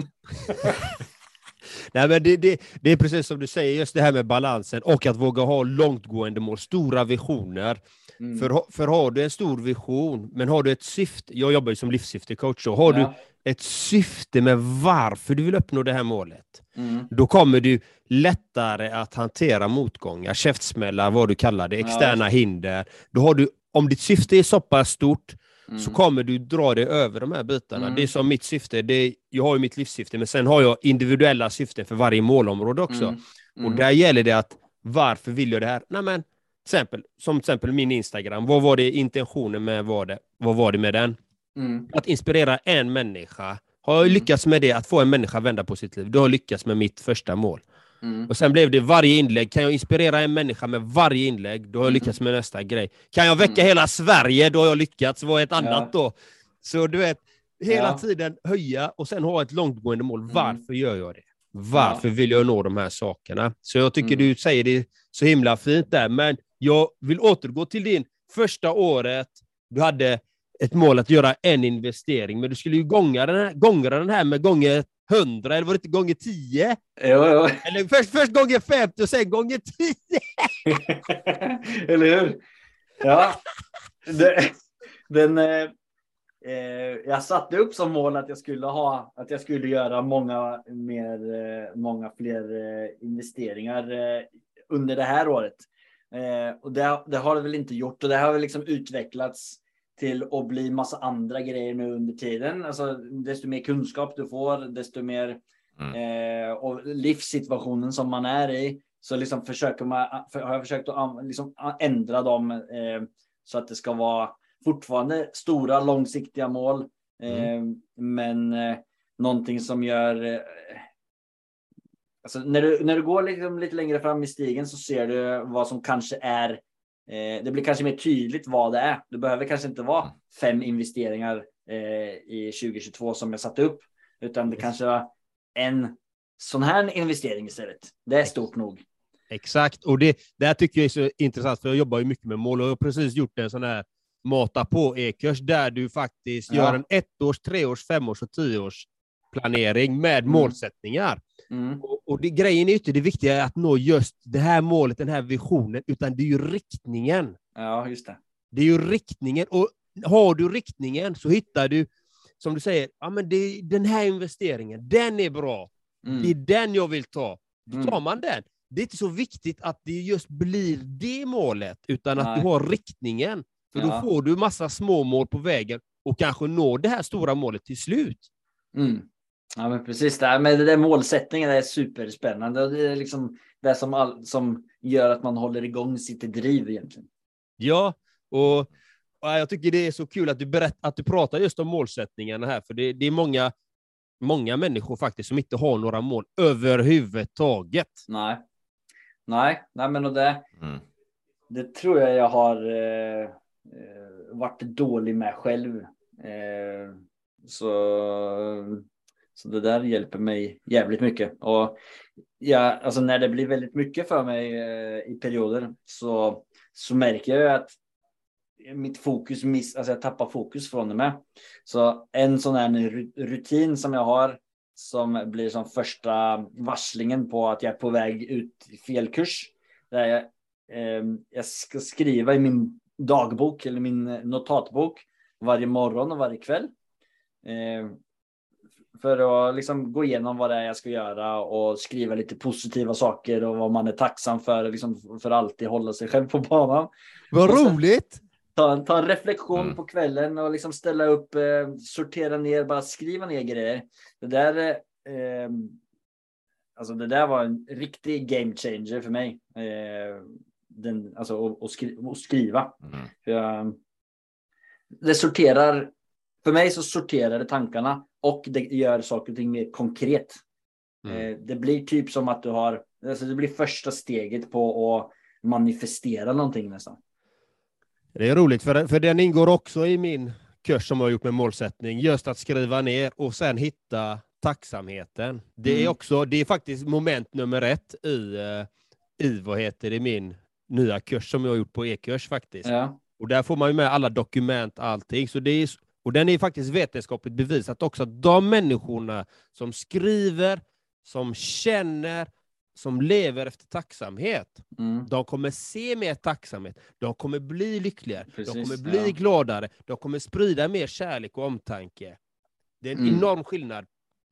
S1: Nej, men det, det, det är precis som du säger, just det här med balansen och att våga ha långtgående mål, stora visioner. Mm. För, för har du en stor vision, men har du ett syfte, jag jobbar ju som livssyftecoach, så har ja. du ett syfte med varför du vill uppnå det här målet, mm. då kommer du lättare att hantera motgångar, käftsmällar, vad du kallar det, externa ja. hinder. Då har du, om ditt syfte är så pass stort, Mm. så kommer du dra dig över de här bitarna. Mm. Det är som mitt syfte. Det jag har ju mitt livssyfte, men sen har jag individuella syften för varje målområde också. Mm. Och mm. där gäller det att varför vill jag det här? Nej, men, exempel, som till exempel min Instagram. Vad var det intentionen med vad det, vad var det med den? Mm. Att inspirera en människa. Har jag mm. lyckats med det, att få en människa att vända på sitt liv, då har jag lyckats med mitt första mål. Mm. Och sen blev det varje inlägg. Kan jag inspirera en människa med varje inlägg, då har jag mm. lyckats med nästa grej. Kan jag väcka mm. hela Sverige, då har jag lyckats. Vad är ett annat ja. då? Så du vet, hela ja. tiden höja och sen ha ett långtgående mål. Mm. Varför gör jag det? Varför ja. vill jag nå de här sakerna? Så jag tycker mm. du säger det så himla fint där, men jag vill återgå till din första året. Du hade ett mål att göra en investering, men du skulle ju gånga den här, gånga den här med gånger 100, eller var det inte gånger 10?
S3: Jo, jo.
S1: Eller först, först gånger 50 och sen gånger
S3: 10. eller hur? Ja. Det, den, eh, eh, jag satte upp som mål att jag skulle ha, att jag skulle göra många, mer, eh, många fler eh, investeringar under det här året. Eh, och det, det, har det väl inte gjort och det har väl liksom utvecklats till att bli massa andra grejer nu under tiden. Alltså, desto mer kunskap du får, desto mer mm. eh, och livssituationen som man är i. Så liksom försöker man, för, har jag försökt att liksom ändra dem eh, så att det ska vara fortfarande stora långsiktiga mål. Eh, mm. Men eh, någonting som gör eh, Alltså när, du, när du går liksom lite längre fram i stigen så ser du vad som kanske är Eh, det blir kanske mer tydligt vad det är. Det behöver kanske inte vara fem investeringar eh, i 2022 som jag satte upp, utan det kanske var en sån här investering istället. Det är stort nog.
S1: Exakt, och det där tycker jag är så intressant, för jag jobbar ju mycket med mål och jag har precis gjort en sån här mata på e-kurs där du faktiskt ja. gör en ettårs, treårs, femårs och tioårs planering med mm. målsättningar. Mm. Och, och det, grejen är inte det viktiga är att nå just det här målet, den här visionen, utan det är ju riktningen.
S3: Ja, just det.
S1: Det är ju riktningen, och har du riktningen så hittar du, som du säger, ja, men det, den här investeringen, den är bra. Mm. Det är den jag vill ta. Då mm. tar man den. Det är inte så viktigt att det just blir det målet, utan Nej. att du har riktningen. För ja. då får du massa små mål på vägen och kanske når det här stora målet till slut.
S3: Mm. Ja, men precis. Det, men det där målsättningen är superspännande. Det är liksom det som, all, som gör att man håller igång sitt driv egentligen.
S1: Ja, och, och jag tycker det är så kul att du, berätt, att du pratar just om målsättningarna här, för det, det är många, många människor faktiskt som inte har några mål överhuvudtaget.
S3: Nej, nej, nej, men och det, mm. det tror jag jag har eh, eh varit dålig med själv. Eh, så så det där hjälper mig jävligt mycket. Och ja, alltså när det blir väldigt mycket för mig eh, i perioder så, så märker jag att mitt fokus miss, alltså jag tappar fokus från det med. Så en sån här rutin som jag har som blir som första varslingen på att jag är på väg ut i fel kurs. Där jag, eh, jag ska skriva i min dagbok eller min eh, notatbok varje morgon och varje kväll. Eh, för att liksom gå igenom vad det är jag ska göra och skriva lite positiva saker och vad man är tacksam för, liksom för alltid hålla sig själv på banan.
S1: Vad roligt!
S3: Ta, ta en reflektion mm. på kvällen och liksom ställa upp, eh, sortera ner, bara skriva ner grejer. Det där, eh, alltså det där var en riktig game changer för mig. Eh, den, alltså att skri skriva. Mm. För jag, det sorterar, för mig så sorterar det tankarna och det gör saker och ting mer konkret.
S1: Mm.
S3: Eh, det blir typ som att du har, alltså det blir första steget på att manifestera någonting nästan.
S1: Det är roligt, för, för den ingår också i min kurs som jag har gjort med målsättning, just att skriva ner och sen hitta tacksamheten. Det är
S3: Mm.
S1: också, det är faktiskt moment nummer ett i, eh, i vad heter det, min nya kurs som jag har gjort på e-kurs faktiskt.
S3: Ja.
S1: Och där får man ju med alla dokument, allting. Så det är, och den är faktiskt vetenskapligt bevisat också att de människorna som skriver, som känner, som lever efter tacksamhet,
S3: Mm.
S1: de kommer se mer tacksamhet, de kommer bli lyckligare, de
S3: Precis,
S1: kommer bli
S3: ja.
S1: gladare, de kommer sprida mer kärlek och omtanke. Det är en
S3: Mm.
S1: enorm skillnad.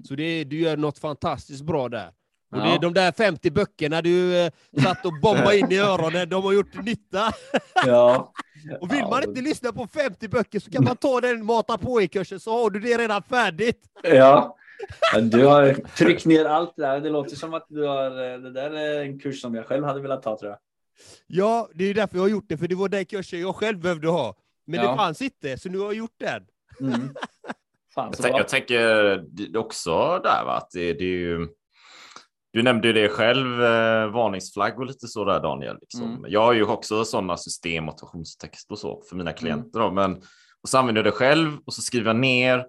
S1: Så det, du gör något fantastiskt bra där. Och det
S3: Ja.
S1: är de där 50 böckerna du eh, satt och bombade in i öronen, de har gjort nytta.
S3: Ja.
S1: Och vill
S3: Ja,
S1: man inte lyssna på 50 böcker så kan man ta den mata på i kursen så har du det redan färdigt.
S3: Ja. Du har tryckt ner allt där. Det låter som att du har, eh, det där är en kurs som jag själv hade velat ta tror jag.
S1: Ja, det är därför jag har gjort det, för det var den kursen jag själv behövde ha. Men
S3: Ja.
S1: det fanns inte, så nu har jag gjort den.
S3: Mm. Fan
S2: Jag, tänk, jag tänker det- också där, va? att det, det är ju... Du nämnde ju det själv, eh, varningsflagg och lite så där Daniel. Liksom.
S3: Mm.
S2: Jag har ju också sådana system, motivationstext och så för mina klienter. Då, men, och så använder jag det själv och så skriver jag ner.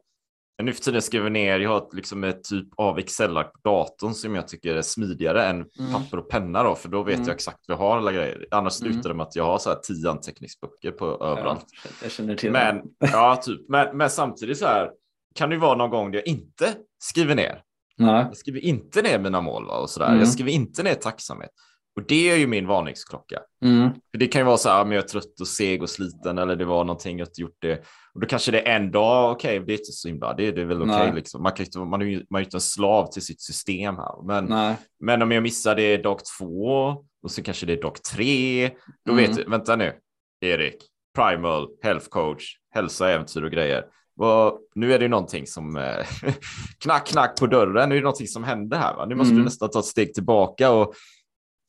S2: Nu för tiden skriver jag ner, jag har ett, liksom ett typ av Excel-ark på datorn som jag tycker är smidigare än
S3: Mm.
S2: papper och penna då, för då vet
S3: Mm.
S2: jag exakt vad jag har alla grejer. Annars
S3: Mm.
S2: slutar det med att jag har så här tio anteckningsböcker på överallt.
S3: Ja, jag känner till
S2: Men,
S3: det.
S2: ja, typ. men, men samtidigt så här kan det ju vara någon gång där jag inte skriver ner.
S3: Nej.
S2: Jag skriver inte ner mina mål va, och sådär.
S3: Mm.
S2: Jag skriver inte ner tacksamhet. Och det är ju min varningsklocka.
S3: Mm.
S2: För det kan ju vara så här, men jag är trött och seg och sliten eller det var någonting jag inte gjort det. Och då kanske det är en dag, okej, det är inte så himla, det, det är väl okej
S3: Nej.
S2: liksom. Man, kan inte, man är ju man är ju inte en slav till sitt system här. Men,
S3: Nej.
S2: men om jag missar det dag två och så kanske det är dag tre, då
S3: Mm.
S2: vet du, vänta nu, Erik, primal, health coach, hälsa, äventyr och grejer. Vad- nu är det ju någonting som eh, knack, knack på dörren. Nu är det någonting som händer här. Va? Nu måste
S3: Mm.
S2: du nästan ta ett steg tillbaka. Och,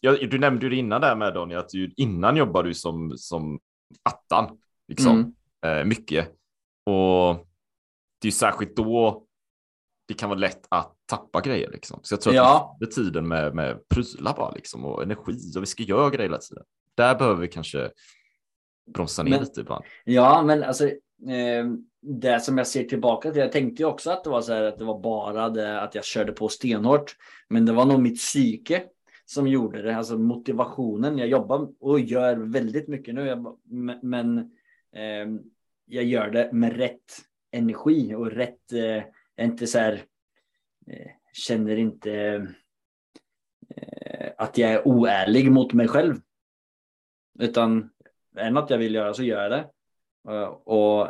S2: ja, du nämnde ju det innan där med Donny, att du, innan jobbade du som, som attan. Liksom,
S3: Mm.
S2: eh, mycket. Och det är ju särskilt då det kan vara lätt att tappa grejer. Liksom. Så jag tror
S3: Ja.
S2: att det är tiden med, med prylar bara, liksom, och energi och vi ska göra grejer hela tiden. Där behöver vi kanske bromsa ner
S3: Men-
S2: lite ibland.
S3: Ja, men alltså Eh, det som jag ser tillbaka till. Jag tänkte ju också att det var så här att det var bara det att jag körde på stenhårt. Men det var nog mitt psyke som gjorde det, alltså motivationen. Jag jobbar och gör väldigt mycket nu, jag, men- eh, jag gör det med rätt energi och rätt, eh, jag är inte så här, eh, känner inte eh, att jag är oärlig mot mig själv. Utan är det något jag vill göra så gör jag det. Eh, Och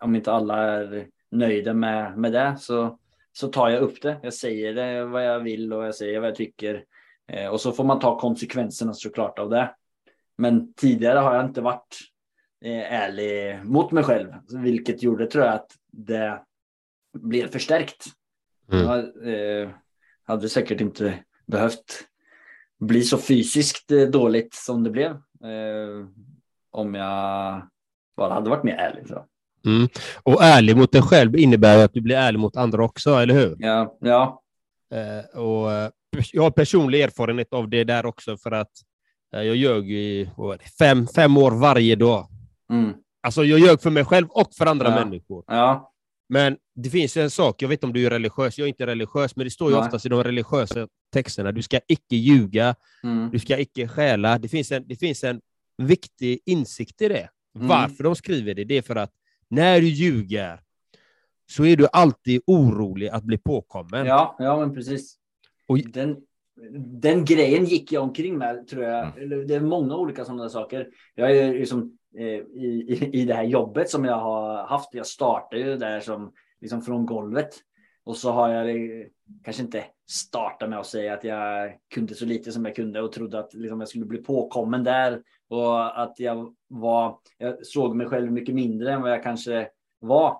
S3: om inte alla är nöjda med, med det så, så tar jag upp det. Jag säger det vad jag vill och jag säger vad jag tycker. Eh, Och så får man ta konsekvenserna såklart av det. Men tidigare har jag inte varit eh, ärlig mot mig själv, vilket gjorde tror jag att det blev förstärkt.
S1: Mm.
S3: Jag eh, hade säkert inte behövt bli så fysiskt dåligt som det blev. Eh, om jag bara hade varit mer ärlig. Så.
S1: Mm. Och ärlig mot dig själv innebär att du blir ärlig mot andra också, eller hur?
S3: Ja, ja,
S1: Eh, och eh, jag har personlig erfarenhet av det där också, för att eh, jag ljög i fem, fem år varje dag.
S3: mm,
S1: Alltså jag ljög för mig själv och för andra
S3: Ja.
S1: människor.
S3: ja,
S1: Men det finns en sak, jag vet inte om du är religiös, jag är inte religiös, men det står ju
S3: Nej.
S1: oftast i de religiösa texterna, du ska icke ljuga,
S3: mm,
S1: du ska icke stjäla. Det finns en, det finns en viktig insikt i det.
S3: Mm.
S1: Varför de skriver det, det är för att när du ljuger så är du alltid orolig att bli påkommen.
S3: ja, ja, men precis.
S1: Och-
S3: Den, den grejen gick jag omkring med, tror jag.
S2: Mm.
S3: Det är många olika sådana saker. Jag är liksom, eh, i, i, I det här jobbet som jag har haft, jag startade ju där som, liksom från golvet. Och så har jag kanske inte startat med att säga att jag kunde så lite som jag kunde och trodde att liksom, jag skulle bli påkommen där. Och att jag var, jag såg mig själv mycket mindre än vad jag kanske var.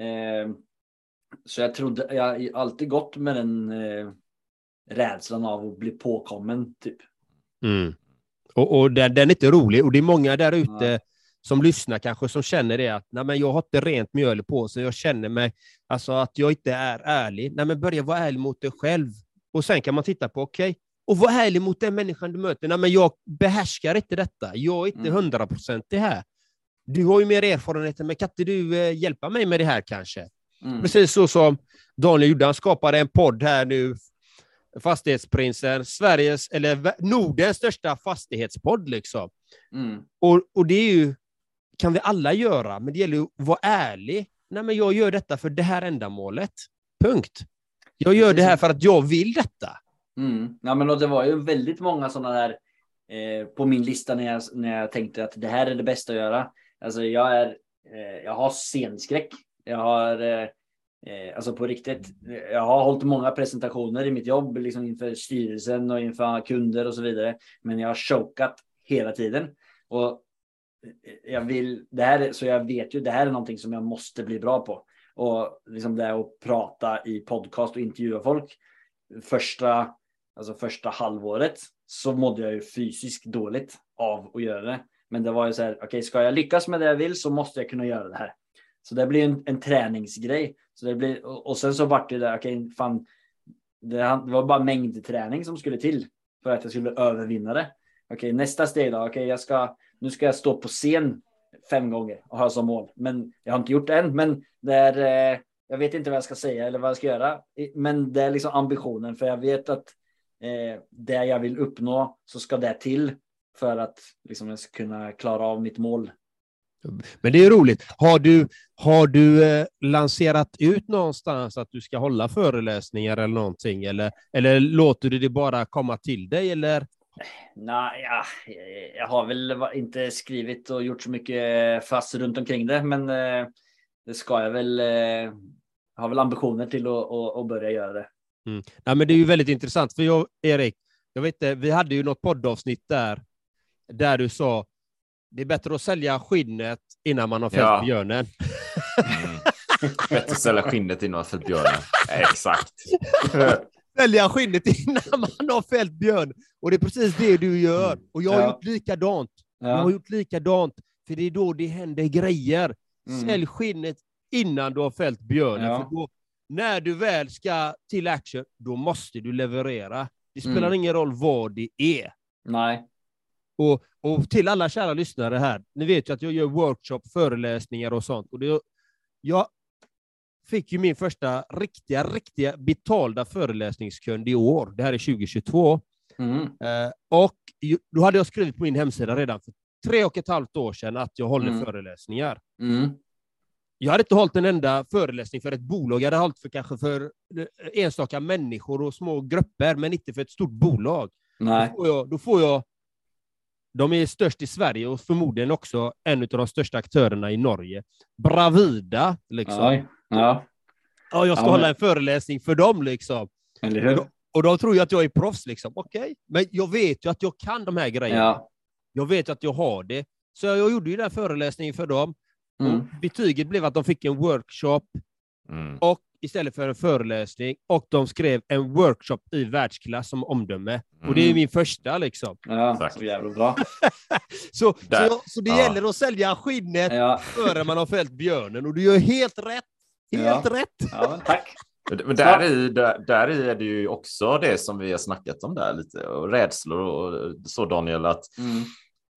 S3: Eh, så jag trodde, jag har alltid gått med den eh, rädslan av att bli påkommen typ.
S1: Mm. Och, och den, den är inte rolig. Och det är många där ute
S3: Nej.
S1: som lyssnar kanske som känner det att Nej, men jag har inte rent mjöl på sig. Jag känner mig, alltså att jag inte är ärlig. Nej, men börja vara ärlig mot dig själv. Och sen kan man titta på, okej, okay, och var ärlig mot den människan du möter. Nej, men jag behärskar inte detta. Jag är inte
S3: Mm.
S1: hundraprocentig här. Du har ju mer erfarenhet, men kan inte du eh, hjälpa mig med det här kanske?
S3: Mm.
S1: Precis så som Daniel gjorde. Han skapade en podd här nu, Fastighetsprinsen, Sveriges, eller Nordens största fastighetspodd. Liksom.
S3: Mm.
S1: Och, och det är ju, kan vi alla göra, men det gäller att vara ärlig. Nej, men jag gör detta för det här ändamålet. Punkt. Jag gör det här för att jag vill detta.
S3: Mm. Ja, men och det var ju väldigt många sådana där eh, på min lista när jag, när jag tänkte att det här är det bästa att göra. Alltså jag är, eh, jag har scenskräck. Jag har, eh, eh alltså på riktigt, jag har hållit många presentationer i mitt jobb, liksom inför styrelsen och inför kunder och så vidare. Men jag har chokat hela tiden. Och eh, jag vill, det här, så jag vet ju, det här är någonting som jag måste bli bra på. Och liksom det är att prata i podcast och intervjua folk. Första, alltså första halvåret så mådde jag ju fysiskt dåligt av att göra det. Men det var ju så här, okej, ska jag lyckas med det jag vill så måste jag kunna göra det här. Så det blir en, en träningsgrej. Så det blir, och, och sen så vart det där, okej, fan, det, det var bara mängdträning som skulle till för att jag skulle övervinna det. Okej, nästa steg då, okej, jag ska, nu ska jag stå på scen fem gånger och ha som mål. Men jag har inte gjort det än, men det är, eh, jag vet inte vad jag ska säga eller vad jag ska göra. Men det är liksom ambitionen, för jag vet att eh, det jag vill uppnå så ska det till för att liksom, jag ska kunna klara av mitt mål.
S1: Men det är roligt. Har du, har du eh, lanserat ut någonstans att du ska hålla föreläsningar eller någonting? Eller, eller låter du det bara komma till dig? Eller?
S3: Nej, ja, jag har väl inte skrivit och gjort så mycket fast runt omkring det, men eh, det ska jag väl. Eh, har väl ambitioner till att, att, att börja göra det.
S1: Mm. Ja, men det är ju väldigt intressant, för jag, Erik, jag vet inte, vi hade ju något poddavsnitt där, där du sa det är bättre att sälja skinnet innan man har fällt
S2: Ja.
S1: björnen.
S2: Mm. Bättre att sälja skinnet innan man fällt björnen. Exakt.
S1: Sälja skinnet innan man har fällt björn. Och det är precis det du gör. Och jag har
S3: Ja.
S1: gjort likadant. Jag har
S3: Ja.
S1: gjort likadant, för det är då det händer grejer.
S3: Mm.
S1: Sälj skinnet innan du har fällt björnen.
S3: Ja.
S1: För då, när du väl ska till action, då måste du leverera. Det spelar
S3: Mm.
S1: ingen roll vad det är.
S3: Nej.
S1: Och, och till alla kära lyssnare här, ni vet ju att jag gör workshop, föreläsningar och sånt. Och det, jag fick ju min första riktiga, riktiga betalda föreläsningskund i år. Det här är 2022.
S3: Mm.
S1: Eh, och då hade jag skrivit på min hemsida redan för tre och ett halvt år sedan att jag håller
S3: Mm.
S1: föreläsningar.
S3: Mm.
S1: Jag hade inte hållit en enda föreläsning för ett bolag. Jag hade hållit för kanske för eh, enstaka människor och små grupper, men inte för ett stort bolag.
S3: Nej.
S1: Då får jag, då får jag de är störst i Sverige och förmodligen också en av de största aktörerna i Norge. Bravida, liksom.
S3: Ja,
S1: Ja, jag ska
S3: Ja, men-
S1: hålla en föreläsning för dem, liksom.
S3: eller hur?
S1: Och de tror ju att jag är proffs, liksom. Okej, men jag vet ju att jag kan de här grejerna.
S3: Ja.
S1: Jag vet att jag har det. Så jag gjorde ju den föreläsningen för dem.
S3: Mm.
S1: Och betyget blev att de fick en workshop
S2: Mm.
S1: och istället för en föreläsning. Och de skrev en workshop i världsklass som omdöme. Och det är
S3: Mm.
S1: min första, liksom.
S3: Ja, så jävla bra.
S1: Så, så,
S2: Där.
S1: så det
S2: Ja.
S1: gäller att sälja skinnet
S3: Ja,
S1: före man har fällt björnen. Och du gör helt rätt. Helt
S3: Ja.
S1: rätt.
S3: ja men tack.
S2: Men där i, där, där i är det ju också det som vi har snackat om där lite och rädslor och så Daniel att
S3: Mm.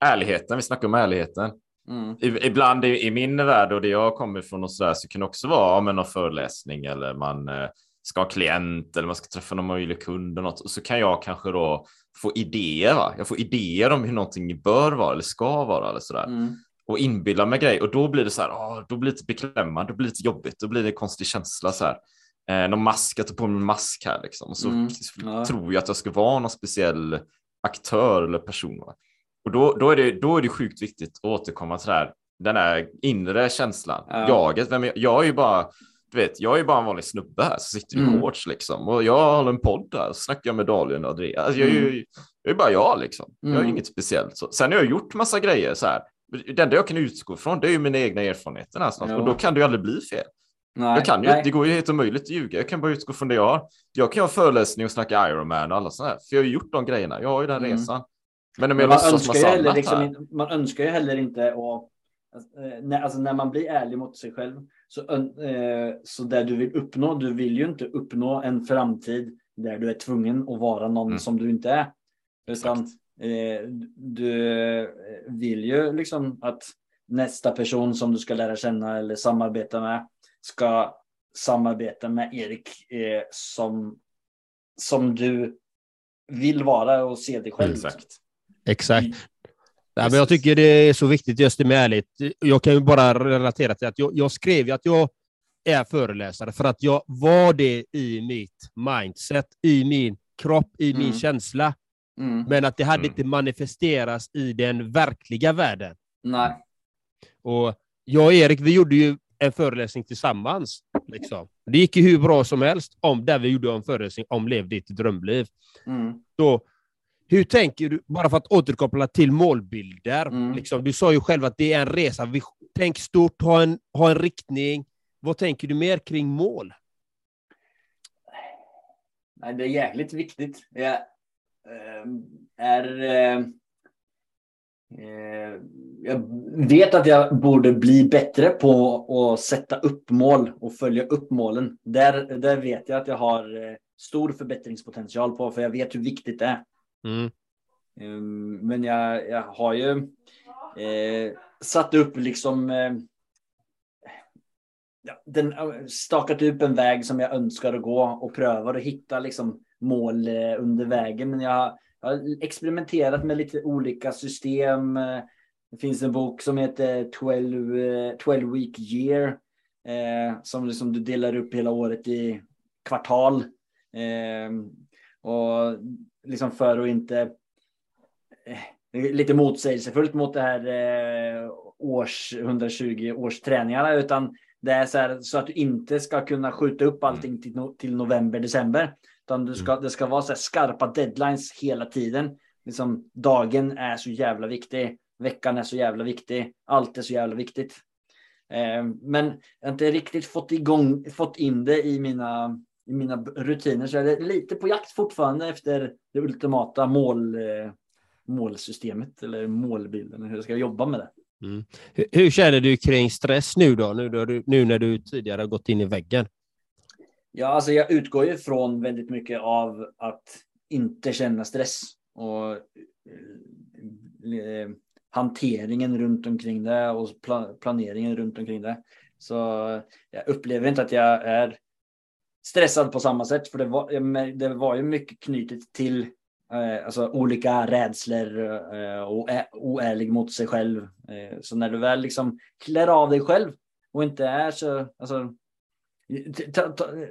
S2: ärligheten, vi snackar om ärligheten.
S3: Mm.
S2: I- Ibland i, i min värld och det jag kommer ifrån och så där så kan det också vara om någon föreläsning eller man eh, ska ha klient eller man ska träffa någon möjlig kund och något och så kan jag kanske då få idéer. Va? Jag får idéer om hur någonting bör vara eller ska vara eller så där
S3: Mm.
S2: och inbilla mig grejer och då blir det så här, åh, då blir det lite beklämmande, då blir det lite jobbigt, då blir det en konstig känsla så här. Eh, någon mask, jag tar på mig en mask här liksom och så
S3: Mm,
S2: tror jag att jag ska vara någon speciell aktör eller person. Va? Och då, då, är det, då är det sjukt viktigt att återkomma till det här, den här inre känslan,
S3: Ja.
S2: jaget. Vem är, jag är ju bara, du vet, jag är bara en vanlig snubbe här som sitter i
S3: Mm.
S2: shorts liksom och jag håller en podd där och snackar jag med Daniel och Andreas. Alltså, jag, är ju, jag är bara jag liksom. Jag är
S3: Mm.
S2: inget speciellt. Så. Sen har jag gjort massa grejer så här. Det enda jag kan utgå från det är ju mina egna erfarenheter någonstans.
S3: Ja.
S2: och då kan det ju aldrig bli fel.
S3: Nej.
S2: Jag kan ju,
S3: Nej.
S2: det går ju helt omöjligt att ljuga. Jag kan bara utgå från det jag har. Jag kan ha föreläsning och snacka Ironman och alla sådana här. För jag har ju gjort de grejerna. Jag har ju den
S3: Mm.
S2: resan. Men om jag
S3: man, önskar ju heller liksom, man önskar ju heller inte att eh, när, alltså när man blir ärlig mot sig själv så, eh, så det du vill uppnå, du vill ju inte uppnå en framtid där du är tvungen att vara någon
S2: Mm.
S3: som du inte är. Utan eh, du vill ju liksom att nästa person som du ska lära känna eller samarbeta med ska samarbeta med Erik eh, som, som du vill vara och se dig själv.
S2: Exakt.
S1: Exakt.
S3: Mm.
S1: Nej, men jag tycker det är så viktigt just det med ärligt. Jag kan ju bara relatera till att jag, jag skrev ju att jag är föreläsare för att jag var det i mitt mindset, i min kropp, i min
S3: Mm.
S1: känsla.
S3: Mm.
S1: Men att det hade
S2: Mm.
S1: inte manifesteras i den verkliga världen.
S3: Nej.
S1: Och jag och Erik, vi gjorde ju en föreläsning tillsammans. Liksom. Det gick ju hur bra som helst om där vi gjorde en föreläsning om Lev ditt drömliv.
S3: Mm.
S1: Så, hur tänker du, bara för att återkoppla till målbilder,
S3: Mm.
S1: liksom, du sa ju själv att det är en resa. Tänk stort, ha en, ha en riktning. Vad tänker du mer kring mål?
S3: Nej, det är jäkligt viktigt. Jag eh, är... Eh, eh, jag vet att jag borde bli bättre på att sätta upp mål och följa upp målen. Där, där vet jag att jag har eh, stor förbättringspotential på, för jag vet hur viktigt det är.
S1: Mm.
S3: Ehm, men jag, jag har ju eh, satt upp liksom eh, den, eh, stakat upp en väg som jag önskar att gå och prövar att hitta liksom mål eh, under vägen. Men jag, jag har experimenterat med lite olika system. Det finns en bok som heter 12, 12 eh, week year eh, som liksom du delar upp hela året i kvartal. Eh, och liksom för att inte eh, lite motsägelsefullt mot det här eh, års 120 års träningarna utan det är så, här, så att du inte ska kunna skjuta upp allting till, no, till november, december. Utan du ska, det ska vara så här skarpa deadlines hela tiden. Liksom, dagen är så jävla viktig. Veckan är så jävla viktig. Allt är så jävla viktigt. Eh, men jag har inte riktigt fått igång, fått in det i mina, i mina rutiner. Så är lite på jakt fortfarande efter det ultimata mål, eh, målsystemet eller målbilden. Hur jag ska jobba med det.
S1: Hur, hur känner du kring stress nu då, nu, då du, nu när du tidigare har gått in i väggen?
S3: Ja, alltså jag utgår ju från väldigt mycket av att inte känna stress och eh, hanteringen runt omkring det och pla- planeringen runt omkring det. Så jag upplever inte att jag är stressad på samma sätt, för det var, det var ju mycket knutet till eh, alltså olika rädslor eh, och är oärlig mot sig själv. Eh, så när du väl liksom klär av dig själv och inte är så, alltså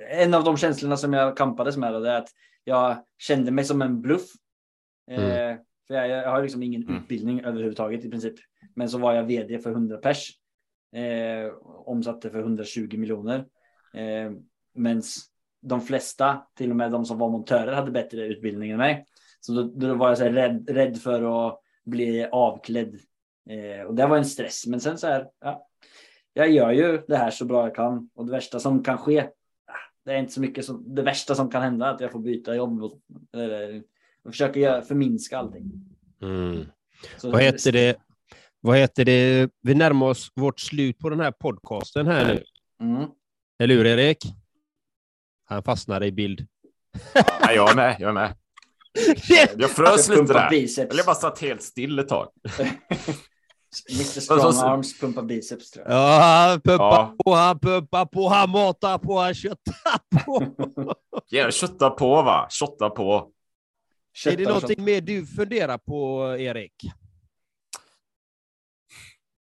S3: En av de känslorna som jag kampades med det är att jag kände mig som en bluff. Eh, för jag, jag har liksom ingen
S2: Mm.
S3: utbildning överhuvudtaget i princip. Men så var jag vd för 100 pers. Eh, omsatte för 120 miljoner. Eh, Men de flesta, till och med de som var montörer, hade bättre utbildning än mig. Så då, då var jag så rädd, rädd för att bli avklädd. Eh, och det var en stress. Men sen så här, ja, jag gör ju det här så bra jag kan och det värsta som kan ske. ah, Det är inte så mycket som det värsta som kan hända att jag får byta jobb. Och, eller, jag försöker göra, förminska allting. Så
S1: Vad heter det? Vad heter det? Vi närmar oss vårt slut på den här podcasten här nu.
S3: Mm.
S1: Eller hur, Erik? Han fastnade i bild.
S2: Ja, jag är med. Jag är med. Jag frös lite där.
S3: biceps.
S2: Eller jag bara satt helt still ett tag.
S3: Mr Strong Arms pumpa biceps tror jag.
S1: Ja, han pumpar
S2: Ja.
S1: på, han pumpar på, han matar på, han köttar på.
S2: Ja, kötta på va? Shotta på.
S1: är det
S3: Köttar
S1: någonting mer du funderar på, Erik?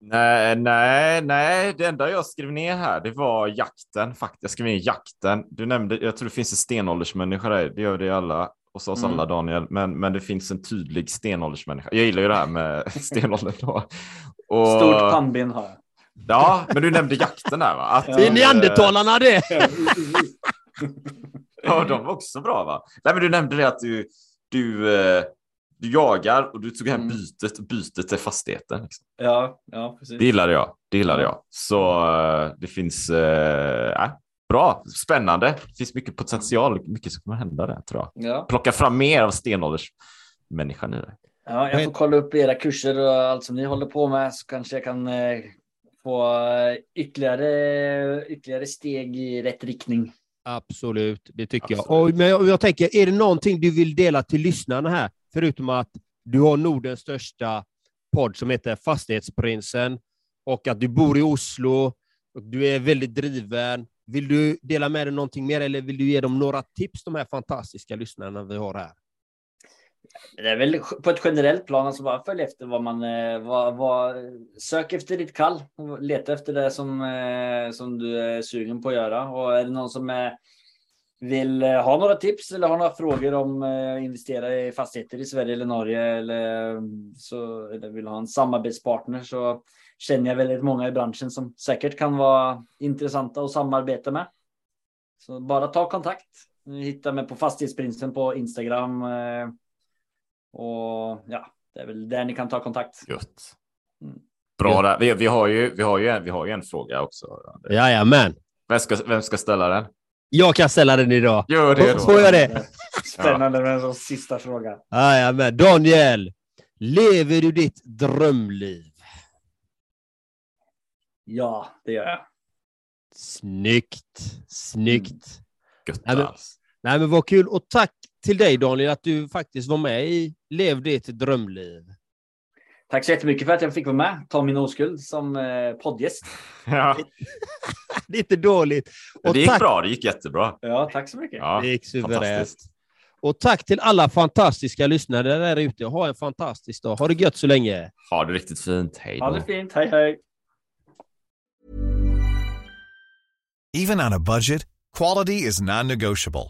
S2: Nej, nej, nej. Det enda jag skrev ner här, det var jakten. Faktiskt, jag skrev ner jakten. Du nämnde, jag tror det finns en stenåldersmänniska där. Det gör det i alla, hos oss
S3: Mm.
S2: alla, Daniel. Men, men det finns en tydlig stenåldersmänniska. Jag gillar ju det här med stenåldern. Då. Och,
S3: Stort pannben har jag.
S2: Ja, men du nämnde jakten där va? Att,
S3: Ja.
S1: Det är neandertalarna det!
S2: Ja, de var också bra va? Nej, men du nämnde det att du, du, eh, du jagar och du tog hem
S3: Mm.
S2: bytet. Bytet är fastigheten. Liksom.
S3: Ja, ja precis.
S2: Det gillade jag. Det gillade
S3: Ja.
S2: jag. Så eh, det finns... Eh, äh, bra, spännande. Det finns mycket potential. Mycket som kommer hända där tror jag.
S3: Ja.
S2: Plocka fram mer av stenåldersmänniskan i det.
S3: Ja, jag får kolla upp era kurser och allt som ni håller på med så kanske jag kan eh, få eh, ytterligare, ytterligare steg i rätt riktning.
S1: Absolut, det tycker
S2: Absolut.
S1: jag. Och, men jag, jag tänker, är det någonting du vill dela till lyssnarna här? Förutom att du har Nordens största podd som heter Fastighetsprinsen och att du bor i Oslo och du är väldigt driven. Vill du dela med dig någonting mer eller vill du ge dem några tips, de här fantastiska lyssnarna vi har här?
S3: Det är väl på ett generellt plan, alltså bara följ efter vad man, eh, vad, vad, sök efter ditt kall. och Leta efter det som, eh, som du är sugen på att göra. Och är det någon som är, vill eh, ha några tips eller har några frågor om eh, investera i fastigheter i Sverige eller Norge eller så eller vill ha en samarbetspartner så känner jag väldigt många i branschen som säkert kan vara intressanta att samarbeta med. Så bara ta kontakt. Hitta mig på Fastighetsprinsen på Instagram. eh, och ja, det är väl där ni kan ta kontakt.
S2: Gött.
S3: Mm.
S2: Bra där. Vi, vi, har ju, vi, har ju en, vi har ju en fråga också.
S1: Jajamän.
S2: Vem ska, vem ska ställa den?
S1: Jag kan ställa den idag.
S2: Gör det då.
S1: Får jag det?
S3: Spännande med en sån sista fråga.
S1: Jajamän. Daniel, lever du ditt drömliv?
S3: Ja, det gör jag.
S1: Snyggt. Snyggt.
S2: Gött
S1: Nej, men-. Nej, men vad kul. Och tack till dig Daniel att du faktiskt var med i Lev ditt drömliv.
S3: Tack så jättemycket för att jag fick vara med. Ta min oskuld som eh, poddgäst.
S2: Ja.
S1: Det är inte dåligt. Och
S2: Det gick
S1: tack,
S2: bra. Det gick jättebra.
S3: Ja, tack så mycket.
S2: Ja,
S1: Det gick suveränt.
S2: fantastiskt.
S1: Och tack till alla fantastiska lyssnare där ute. Ha en fantastisk dag. Ha det gött så länge.
S2: Ha det riktigt fint. Hej
S3: Ha
S2: då.
S3: det fint. Hej, hej.
S6: Even on a budget, quality is non-negotiable.